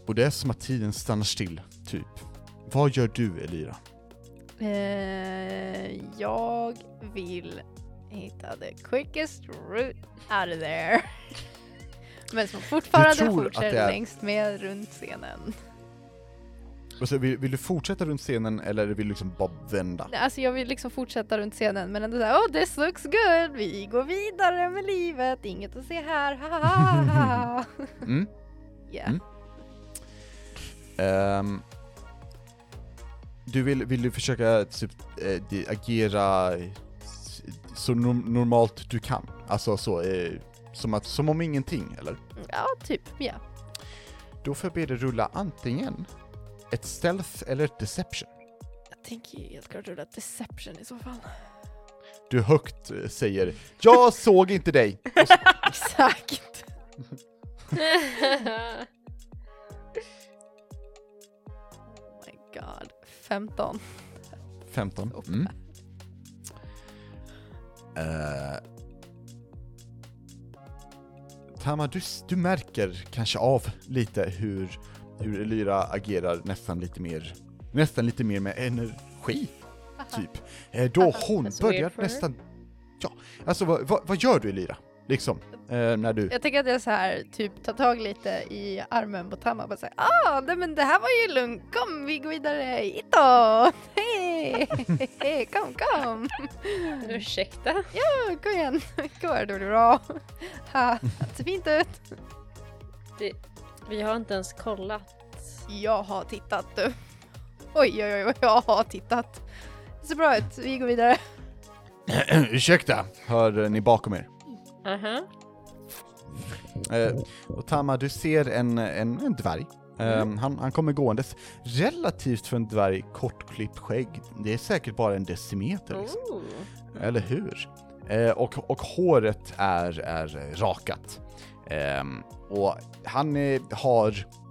Och det är som att tiden stannar still, typ. Vad gör du, Elira? Eh, jag vill hitta the quickest route out of there. Men som fortfarande fortsätter är- längst med runt scenen. Och så vill, vill du fortsätta runt scenen eller vill du liksom bara vända? Alltså jag vill liksom fortsätta runt scenen men ändå såhär oh this looks good, vi går vidare med livet, inget att se här, ha ha ha ha. Mm. Yeah. Mm. Ehm, du vill, vill du försöka typ, di- agera så norm- normalt du kan? Alltså så, eh, som, att, som om ingenting, eller? Ja, typ, ja. Då får jag be dig rulla antingen ett stealth eller ett deception. Jag tänker ju helt klart rulla deception i så fall. Du högt eh, säger 'Jag såg inte dig' så, Exakt. Oh my god. 15. 15. Mm. Eh, Tama, du, du märker kanske av lite hur, hur Elyra agerar nästan lite mer, nästan lite mer med energi, typ. Eh, då hon börjar nästan, ja, alltså vad, vad, vad gör du Elyra? Liksom, eh, när du, Jag tänker att jag så här typ tar tag lite i armen på Tamma och bara säger ah, nej, men det här var ju lugnt, kom vi går vidare, hito! Hej, kom, kom! Ursäkta? Ja, kom igen, går det bra. Ha, det ser fint ut. Vi har inte ens kollat. Jag har tittat du. Oj, oj, oj, jag har tittat. Det ser bra ut, vi går vidare. ursäkta, hör ni bakom er. Aha. Eh, och Tama, du ser en, en, en dvärg. Eh, han, han kommer gåendes relativt för en dvärg kortklippt skägg. Det är säkert bara en decimeter liksom. Eller hur? Eh, och, och håret är, är rakat. Ehm, och han eh, har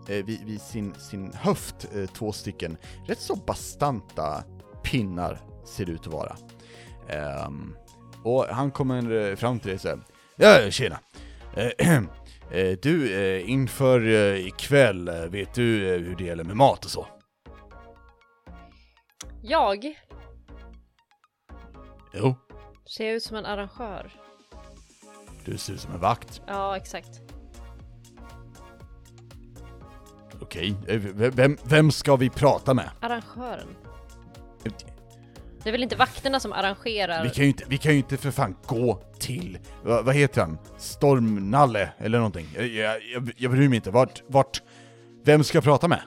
eh, vid, vid sin, sin höft eh, två stycken rätt så bastanta pinnar, ser det ut att vara. Ehm, och han kommer fram till dig säger Ja, tjena! Eh, eh, du, inför ikväll, vet du hur det gäller med mat och så? Jag Jo, ser ut som en arrangör. Du ser ut som en vakt. Ja, exakt. Okej, eh, v- vem, vem ska vi prata med? Arrangören. Det är väl inte vakterna som arrangerar? Vi kan ju inte, vi kan ju inte för fan gå till, vad, vad heter han? Stormnalle eller någonting. Jag, jag, jag, jag bryr mig inte, vart, vart, vem ska jag prata med?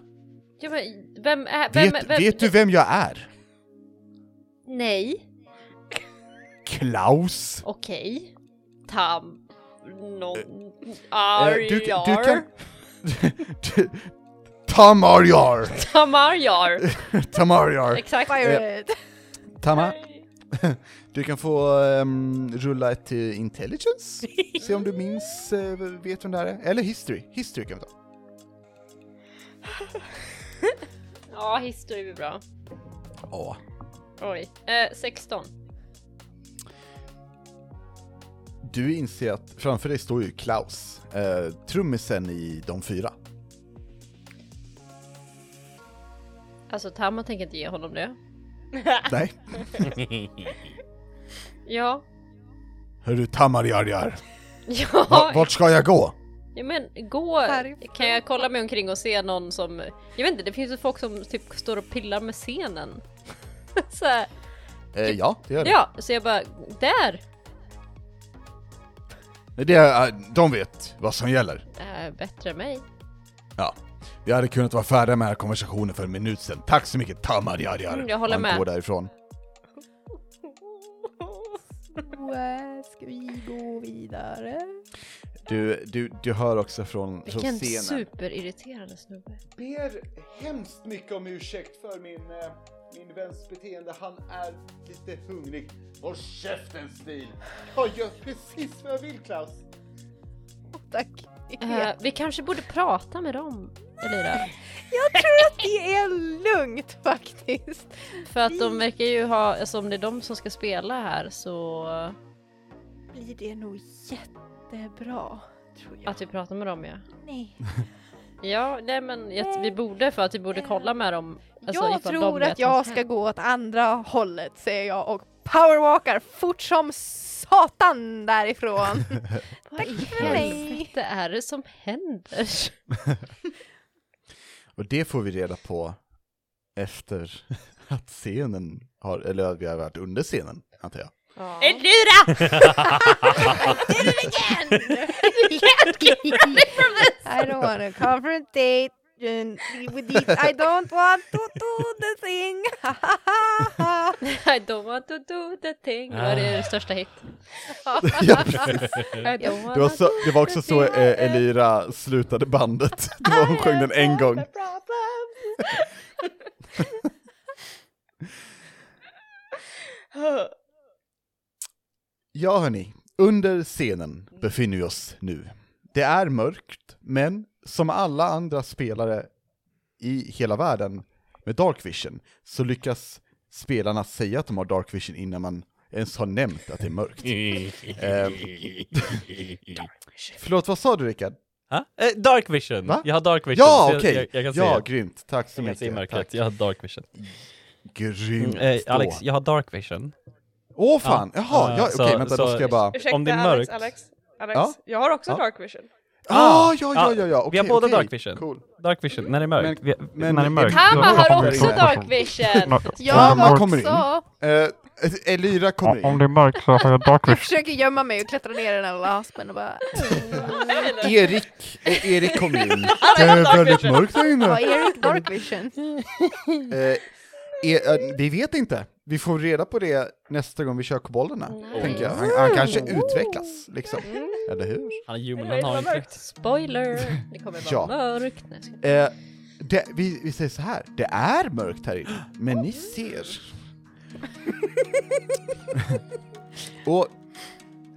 Ja, men vem är... Vem, vet, vem, vet du vem jag är? Nej. Klaus? Okej. Tam... No... Eh, Arjar. du, du kan... Du- Tamarjar! Tamarjar. Tamarjar! Exakt. Pirate. Tama, du kan få ehm, rulla ett till intelligence, se om du minns, eh, vet vem det här är. Eller history, history kan vi ta. Ja, history blir bra. Ja. Oj. Eh, 16. Du inser att framför dig står ju Klaus, eh, trummisen i de fyra. Alltså Tamma tänker inte ge honom det. Nej. Ja. Hörru Tamarjarjar, Ja. Va- vart ska jag gå? Ja men gå, Härifrån. kan jag kolla mig omkring och se någon som, jag vet inte, det finns ju folk som typ står och pillar med scenen. så här. Eh, ja, det gör det. Ja, så jag bara, där! Det är, eh, de vet vad som gäller. Äh, bättre än mig. Ja. Vi hade kunnat vara färdiga med den här konversationen för en minut sedan. Tack så mycket Tamarjarjar. Mm, jag håller Han med. går därifrån. Ska vi gå vidare? Du, du, du hör också från, från Vilken scenen. superirriterande snubbe. ber hemskt mycket om ursäkt för min, eh, min väns beteende. Han är lite hungrig. Håll käften Stil! Jag gör precis vad jag vill Klaus. Tack. Eh, vi kanske borde prata med dem, Elira. Jag tror att det är lugnt faktiskt. För att de verkar ju ha, alltså om det är de som ska spela här så Blir det nog jättebra, tror jag. att vi pratar med dem ja. Nej. Ja, nej men jag, vi borde för att vi borde kolla med dem. Alltså, jag tror att vad jag ska gå åt andra hållet säger jag och powerwalkar fort som satan därifrån. Vad i för mig. helvete är det som händer? Och det får vi reda på efter att scenen har, eller att vi har varit under scenen, antar jag. Elvira! I don't want to confrontate with these. I don't want to do the thing. I don't want to do the thing. Det var det största hit. ja, precis. Det var, så, det var också så eh, Elira slutade bandet. Det var hon sjöng den en gång. Ja hörni, under scenen befinner vi oss nu. Det är mörkt, men som alla andra spelare i hela världen med Dark Vision så lyckas spelarna säga att de har Dark Vision innan man ens har nämnt att det är mörkt. Ehm, Förlåt, vad sa du Rickard? Ha? Eh, dark vision! Va? Jag har dark vision. Ja, okej! Jag, jag, jag kan Ja, grymt. Tack så jag kan se mycket. mörkret. Tack. Jag har dark vision. Grymt. Mm, eh. Alex, jag har dark vision. Åh fan, Ja. jaha, ja, okej vänta då så- ska jag bara... Ursäkta Om det är Alex, mörkt. Alex, Alex. Ja? Jag har också Ja. dark vision. Ah, ja, ja, ja, ja, Vi har båda okej. dark vision. Cool. Dark vision, när det är mörkt. Men- vi, men- när det är mörkt. Tama då- har också dark vision! Jag in. också. Eh, Elira kommer in. Om det är mörkt så har jag dark Jag vision. försöker gömma mig och klättra ner i den här laspen och bara... Erik, eh, Erik kommer in. Det är väldigt mörkt här Ja, inne. Erik Dark Vision. Eh, eh, vi vet inte. Vi får reda på det nästa gång vi kör kobolderna, tänker jag. Han, han kanske utvecklas, liksom. Eller hur? Han är human, han har inte. Spoiler! Det kommer vara Ja. mörkt. Eh, det, vi, vi säger så här, det är mörkt här inne, men ni ser. Och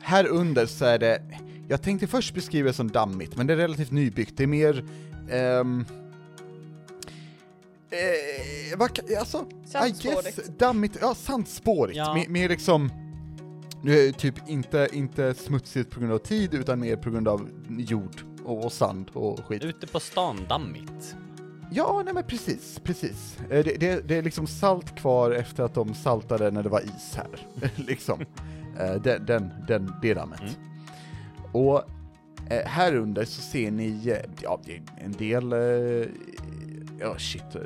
här under så är det, jag tänkte först beskriva det som dammigt, men det är relativt nybyggt, det är mer, ehm, eh, vad, kan- alltså, I guess, dammigt, ja sandspårigt, Ja. Mer, mer liksom, eh, typ inte, inte smutsigt på grund av tid, utan mer på grund av jord och, och sand och skit. Ute på stan, dammigt. Ja, nej men precis, precis. Eh, Det, det, det är liksom salt kvar efter att de saltade när det var is här, liksom. Eh, Den, den, den, det dammet. Mm. Och eh, här under så ser ni, ja, en del, eh, ja shit, eh,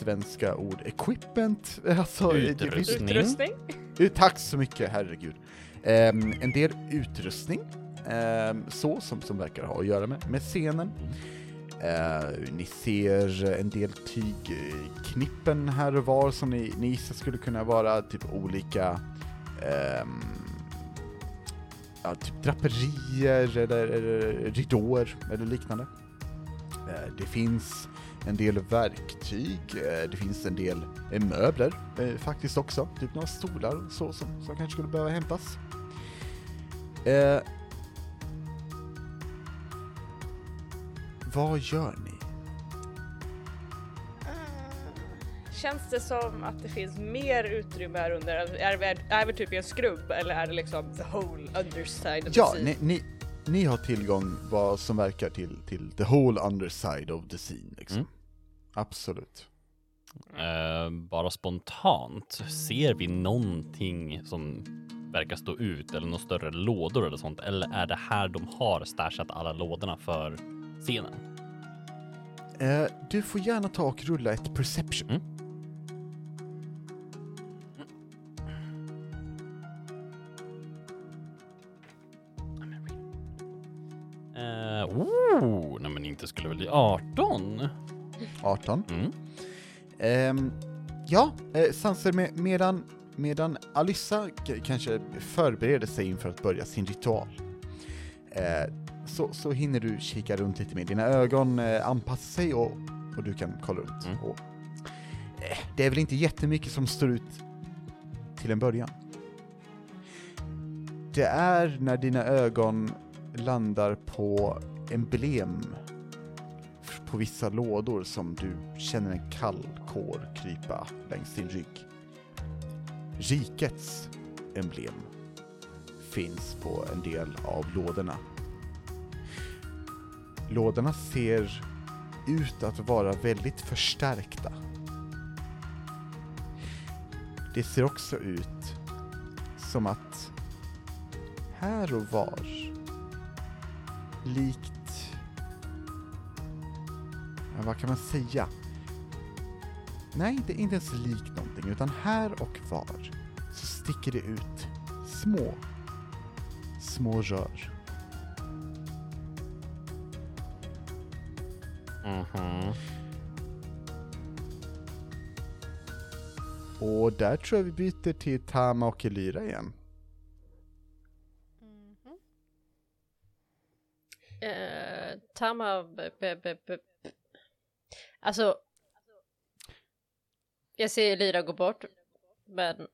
svenska ord, equipment, alltså. det- det- Utrustning. Utrustning. Eh, Tack så mycket, herregud. Ehm, en del utrustning, ehm, så, som, som verkar ha att göra med, med scenen. Eh, ni ser en del tygknippen här och var som ni, ni gissar skulle kunna vara typ olika ehm, ja, typ draperier eller, eller ridåer eller liknande. Eh, det finns en del verktyg, eh, det finns en del eh, möbler eh, faktiskt också, typ några stolar och så som, som kanske skulle behöva hämtas. Eh, vad gör ni? Känns det som att det finns mer utrymme här under? Är vi, är vi typ i en skrubb eller är det liksom the whole underside of Ja, the sea? ni, ni, ni har tillgång vad som verkar till, till the whole underside of the scene liksom. Mm. Absolut. Eh, bara spontant, ser vi någonting som verkar stå ut eller några större lådor eller sånt? Eller är det här de har stashat alla lådorna för scenen? Eh, du får gärna ta och rulla ett perception. Mm. Oh, nej men inte skulle väl bli 18? 18. Mm. Ehm, ja, eh, Sanser, med, medan, medan Alyssa kanske förbereder sig inför att börja sin ritual, eh, så, så hinner du kika runt lite mer. Dina ögon eh, anpassar sig och, och du kan kolla runt. Mm. Och, eh, det är väl inte jättemycket som står ut till en början. Det är när dina ögon landar på emblem på vissa lådor som du känner en kall kår krypa längs din rygg. Rikets emblem finns på en del av lådorna. Lådorna ser ut att vara väldigt förstärkta. Det ser också ut som att här och var, likt... Ja, vad kan man säga? Nej, det är inte ens likt någonting, utan här och var så sticker det ut små, små rör. Mhm. Och där tror jag vi byter till Tama och Elyra igen. Eh, Alltså... Jag ser Lyra gå bort, men...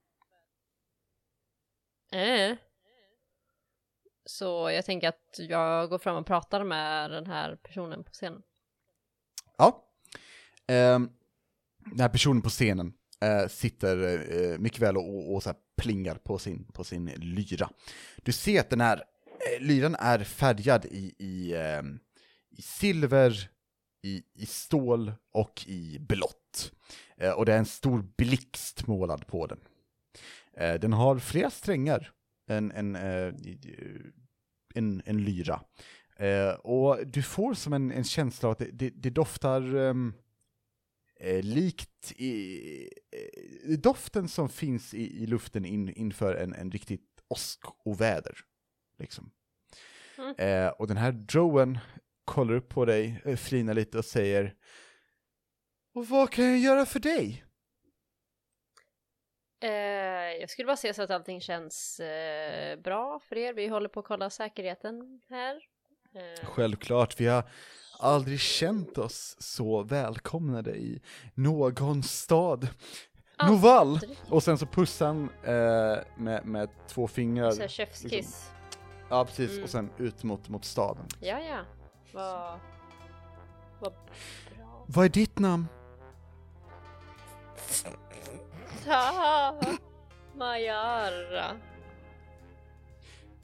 Äh. Så jag tänker att jag går fram och pratar med den här personen på scenen. Ja. Ehm, den här personen på scenen eh, sitter eh, mycket väl och, och så här plingar på sin, på sin lyra. Du ser att den här eh, lyran är färgad i, i, ehm, i silver, i, i stål och i blått. Eh, och det är en stor blixt målad på den. Eh, den har flera strängar än en, eh, i- en, en lyra. Eh, och du får som en, en känsla att det, det, det doftar ehm, eh, likt i, eh, doften som finns i, i luften in, inför en, en riktigt åskoväder. Liksom. Mm. Eh, och den här drowen kollar upp på dig, eh, flinar lite och säger Och vad kan jag göra för dig? Eh, jag skulle bara se så att allting känns eh, bra för er. Vi håller på att kolla säkerheten här. Eh, Självklart, vi har aldrig känt oss så välkomnade i någon stad. Noval! Och sen så pussar han eh, med, med två fingrar. så här chefskiss. Ja, precis. Mm. Och sen ut mot, mot staden. Ja, ja. Vad... Vad bra. Vad är ditt namn? Ta Majara.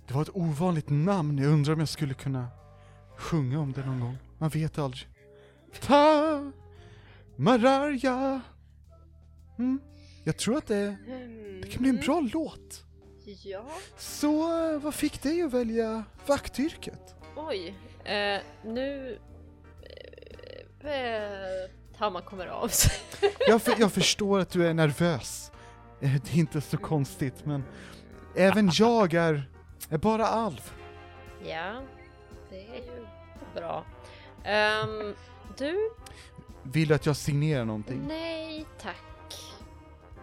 Det var ett ovanligt namn. Jag undrar om jag skulle kunna sjunga om det någon gång. Man vet aldrig. Ta Mararja. Mm. Jag tror att det, det kan bli en bra låt. Ja. Så vad fick dig att välja vaktyrket? Oj. Eh, nu... Eh, eh, Tama kommer av sig. Jag, för, jag förstår att du är nervös. Eh, Det är inte så konstigt, men även jag är, är bara alv. ja, det är ju bra. Ehm, du? Vill du att jag signerar någonting? Nej, tack.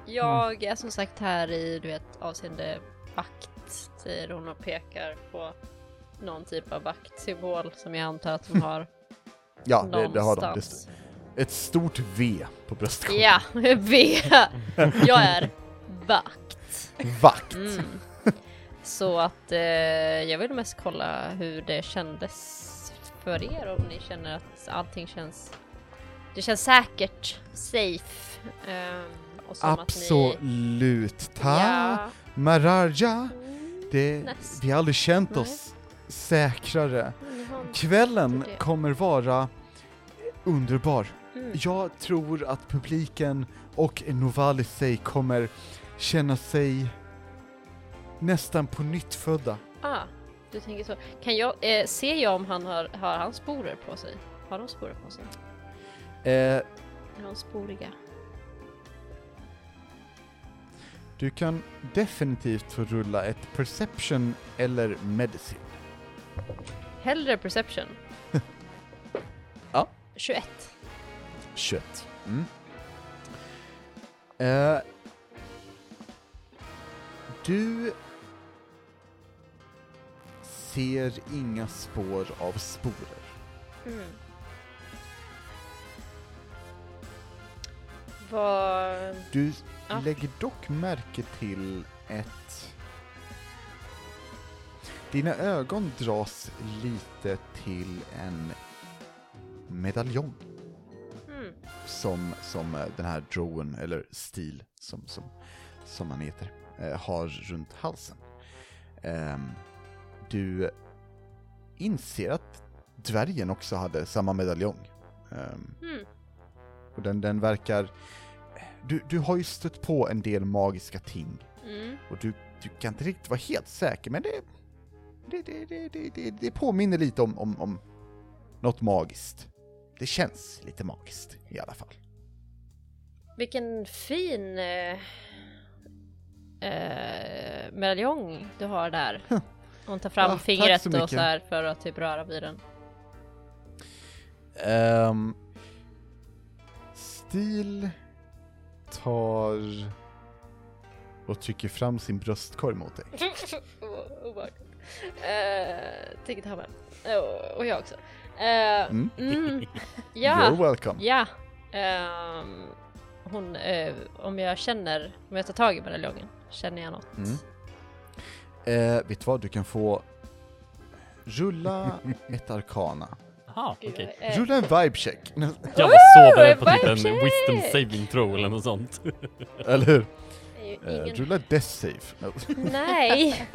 Jag är som sagt här i, du vet, avseende vakt, säger hon och pekar på någon typ av vaktsymbol som jag antar att de har Ja, det, det har de. Det ett stort V på bröstkorgen. Ja, V. Jag är vakt. Vakt. Mm. Så att eh, jag vill mest kolla hur det kändes för er, om ni känner att allting känns det känns säkert, safe. Att Absolut. Ta ni, ja, Mararja. Det, nästan. vi har aldrig känt Nej. oss säkrare. Kvällen kommer vara underbar. Mm. Jag tror att publiken och Noval i sig kommer känna sig nästan på nytt födda. Ah, du tänker så. Kan jag, eh, ser jag om han har, har han sporer på sig? Har de sporer på sig? Eh, Är de sporiga? du kan definitivt få rulla ett perception eller medicine. Hellre perception. Ja. 21. 21. Mm. Eh, du ser inga spår av sporer. Mm. Vad... Du Ja. lägger dock märke till ett... Dina ögon dras lite till en medaljong Mm. som, som eh, den här drowen, eller stil som, som, som han heter, eh, har runt halsen. Ehm, du inser att dvärgen också hade samma medaljong. Ehm, Mm. och den, den verkar... Du, du har ju stött på en del magiska ting Mm. och du du kan inte riktigt vara helt säker, men det, det, det, det, det, påminner lite om, om, om något magiskt. Det känns lite magiskt i alla fall. Vilken fin eh, eh, medaljong du har där. Hon tar fram Ja, tack fingret så och så här för att typ röra vid den. Ehm, Stil tar och trycker fram sin bröstkorg mot dig. oh, obehagligt. Eh, Tänker ta med. Oh, och jag också. Eh, Mm. mm, You're ja, welcome. ja. Ehm, hon, eh, om jag känner, om jag tar tag i medaljongen, känner jag något? Mm. Eh, vet du vad, du kan få rulla ett arkana. Vad- eh, Rulla en vibe check, Jag var så beredd på typ en wisdom saving throw eller något sånt. eller hur? Eh, ingen... rulla death save. No. Nej!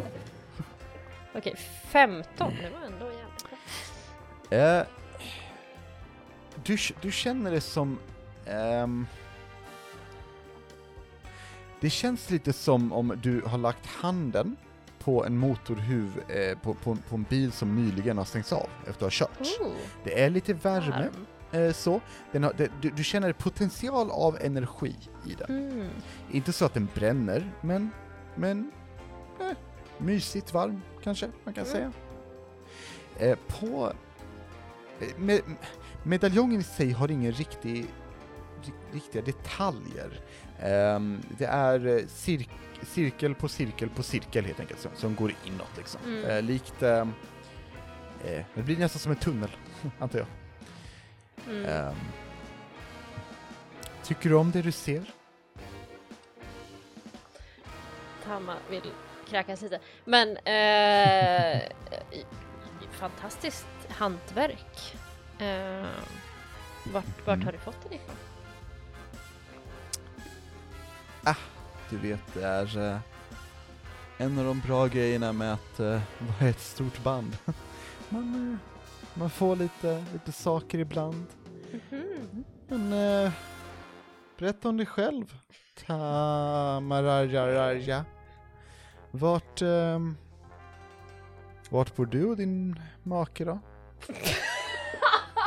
Okej, 15. Det var ändå jävligt. Eh, du, du känner det som... ehm, det känns lite som om du har lagt handen på en motorhuv eh, på, på, på en bil som nyligen har stängts av efter att ha kört. Oh, Det är lite värme, eh, så. Har, det, du, du känner potential av energi i den. Mm. Inte så att den bränner, men, men eh, mysigt varm kanske man kan Mm. säga. Eh, på eh, med, medaljongen i sig har ingen riktig, ri- riktiga detaljer. Ehm, det är eh, cirk, cirkel på cirkel på cirkel helt enkelt som, som går inåt liksom. Mm. Eh, likt, eh, eh, det blir nästan som en tunnel, antar jag. Mm. Ehm, tycker du om det du ser? Tamma vill kräkas lite. Men eh, fantastiskt hantverk. Eh, vart, vart Mm. har du fått den ifrån? Du vet, det är eh, en av de bra grejerna med att eh, vara ett stort band. Man, eh, man får lite, lite saker ibland. Mhm. Men eh, berätta om dig själv, Tamararararja. Vart, ehm, vart bor du och din make då?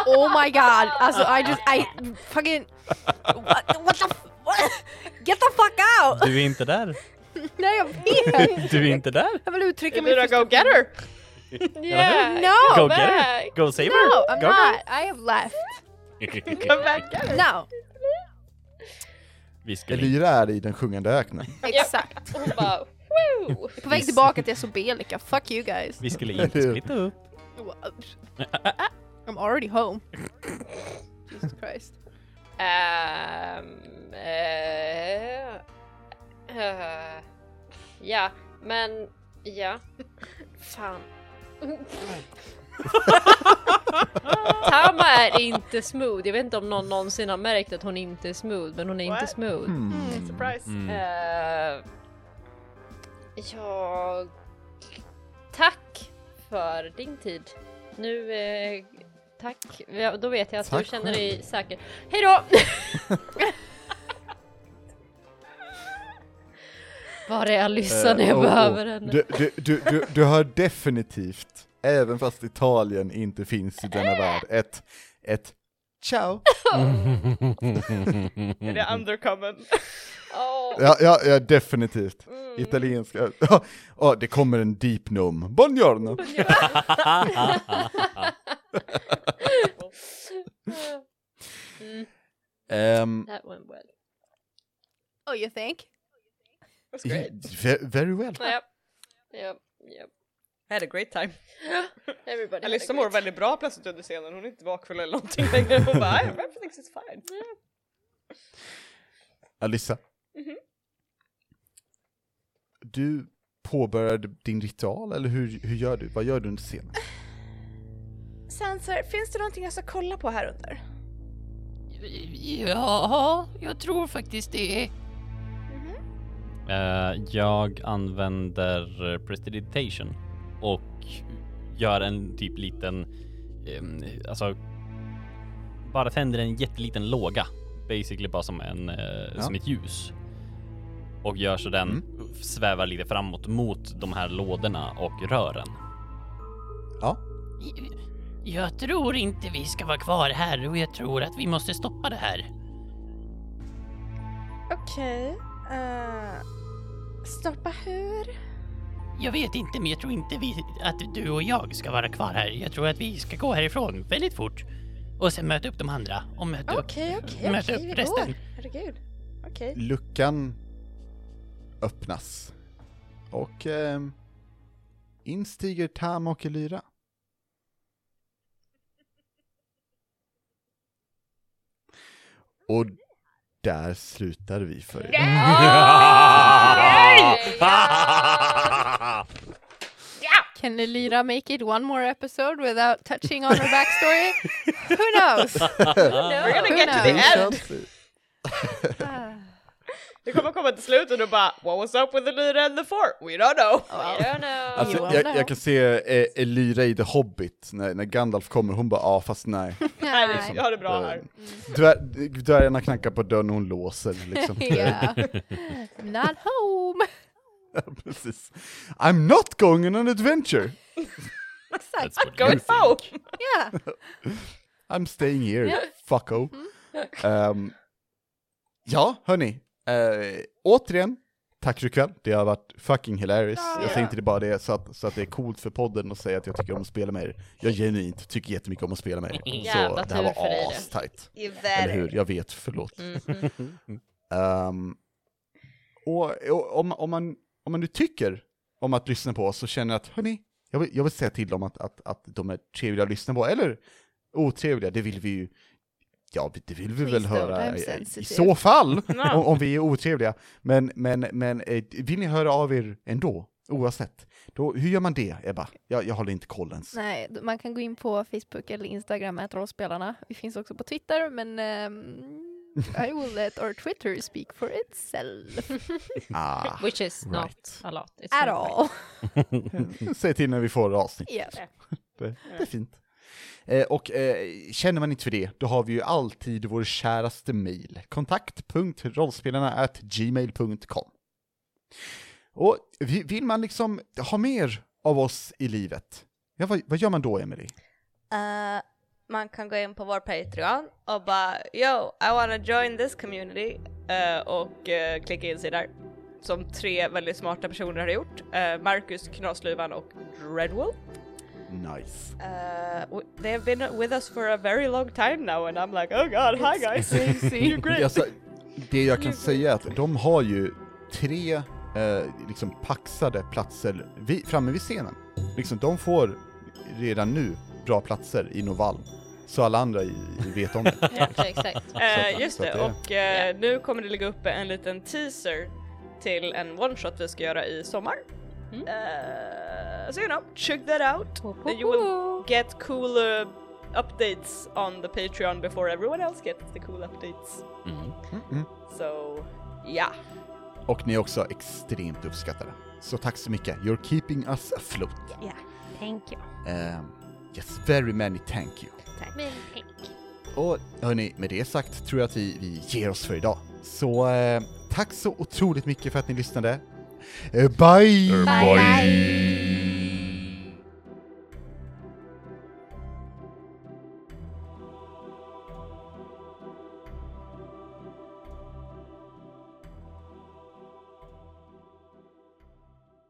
Oh my god, alltså I just, I fucking, what, what the, f- what? Get the fuck out! Du är inte där. Nej jag vet! Du är inte där. Jag vill uttrycka mig du go get her? Yeah! No! Go get her. Go save No, her. I'm Go not. I have left. Come back get her. No, Elira är i den sjungande öknen. exakt. Woo! På väg tillbaka till Sobelika, fuck you guys. Vi skulle inte splitta upp. I'm already home. Jesus Christ. Ehm, eh, eh, ja, men ja. Fan. Tama är inte smooth. Jag vet inte om någon någonsin har märkt att hon inte är smooth, men hon är inte What? smooth. Hmm. Surprise. Mm. Eh, jag... Tack för din tid. Nu, eh, tack. Ja, då vet jag att Tack du känner dig själv. säker. Hej då! Var är Alyssa när jag Eh, och- behöver och henne? Du, du, du, du, du har definitivt, även fast Italien inte finns i denna värld, ett, ett ciao. Är det undercommon? Åh, Ja, ja, ja definitivt. mm. Italienska. Ja, ja, det kommer en deep gnome. Buongiorno. Mm, Um, that went well. Oh you think? That's great. ve- very well. Yep. Yep. Yep. I had a great time. Everybody Alyssa mår väldigt bra plötsligt under scenen, hon är inte vakfull eller någonting längre. Hon bara, "Ah, everything's is fine. Alyssa. Mhm. Du påbörjade din ritual, eller hur, hur gör du? Vad gör du under scenen? Sanser, finns det någonting jag ska kolla på här under? Ja, jag tror faktiskt det. Eh, jag använder eh, prestidigitation och gör en typ liten, alltså bara tänder en jätteliten låga. Basically bara som en, eh, Ja. som ett ljus. Och gör så den Mm. svävar lite framåt mot de här lådorna och rören. Ja, Jag tror inte vi ska vara kvar här och jag tror att vi måste stoppa det här. Okej. eh, stoppa hur? Jag vet inte, men jag tror inte vi, att du och jag ska vara kvar här. Jag tror att vi ska gå härifrån väldigt fort och sen möta upp de andra och möta upp, Okej, okej, möta okej, vi upp resten. går. Herregud. Okej. luckan öppnas. Och ehm, instiger Tam och Elyra. Och där slutar vi för idag. Can Elira make it one more episode without touching on her backstory? Who knows? We're gonna Who get to the knows? end. Ah. Det kommer komma till slut och du bara What was up with the Lyra and the Fort? We don't know. I don't know. Alltså, jag, jag kan se eh, Elyra i The Hobbit, när, när Gandalf kommer, hon bara ja fast nej. Nej, vi- jag har det bra här. Dvär- Dvärgarna knackar på dörren och hon låser liksom. yeah. Not home. Precis. I'm not going on an adventure! Exakt. That's what Go you think. home! Yeah. I'm staying here, Ja. fucko. Ehm, ja, hörni. Uh, återigen, tack för ikväll. Det har varit fucking hilarious. Jag tänkte det bara det så att, så att det är coolt för podden att säga att jag tycker om att spela med er. Jag genuint tycker jättemycket om att spela med er. Så det här var. You Eller hur? Jag vet, förlåt. Mm, mm. Ehm, och, och om, om, man, om man nu tycker om att lyssna på oss så känner jag att, hörni, jag vill, jag vill säga till dem att, att, att de är trevliga att lyssna på, eller otrevliga, det vill vi ju, ja det vill vi väl Please don't, höra i, så fall, om, om vi är otrevliga. Men, men, men eh, vill ni höra av er ändå, oavsett, då, hur gör man det, Ebba? Jag, jag håller inte koll ens. Nej, man kan gå in på Facebook eller Instagram, att rollspelarna. Vi finns också på Twitter, men ehm, I will let our Twitter speak for itself. Ah, Which is not right. a lot. It's At not all. Säg till när vi får avsnitt. Yeah. Det, det är fint. Eh, och eh, känner man inte för det, då har vi ju alltid vår käraste mail. Kontakt.rollspelarna gmail.com. Och vill man liksom ha mer av oss i livet, ja, vad, vad gör man då, Emily? Uh, man kan gå in på vår Patreon och bara yo, I wanna join this community uh, och uh, klicka in sig där. Som tre väldigt smarta personer har gjort. Uh, Marcus, Knasluvan och Dreadwolf. Nice. Uh, w- they have been with us for a very long time now and I'm like oh god, hi guys! You're great! Det jag kan säga är att de har ju tre eh, liksom paxade platser vid, framme vid scenen. Liksom, de får redan nu bra platser i Novall. Så alla andra i, vet om det. Ja, exakt. Eh, just det- och eh, nu kommer det ligga uppe en liten teaser till en one-shot vi ska göra i sommar. Mm. Eh, so you know, check that out. And you will get cool uh, updates on the Patreon before everyone else gets the cool updates. Mm. Mm. So, yeah. Och ni är också extremt uppskattade. Så tack så mycket. You're keeping us afloat. Thank you. Um, yes, very many thank you. Men tänk. Och hörni, med det sagt tror jag att vi, vi ger oss för idag. Så eh, tack så otroligt mycket för att ni lyssnade. Eh, bye! Bye.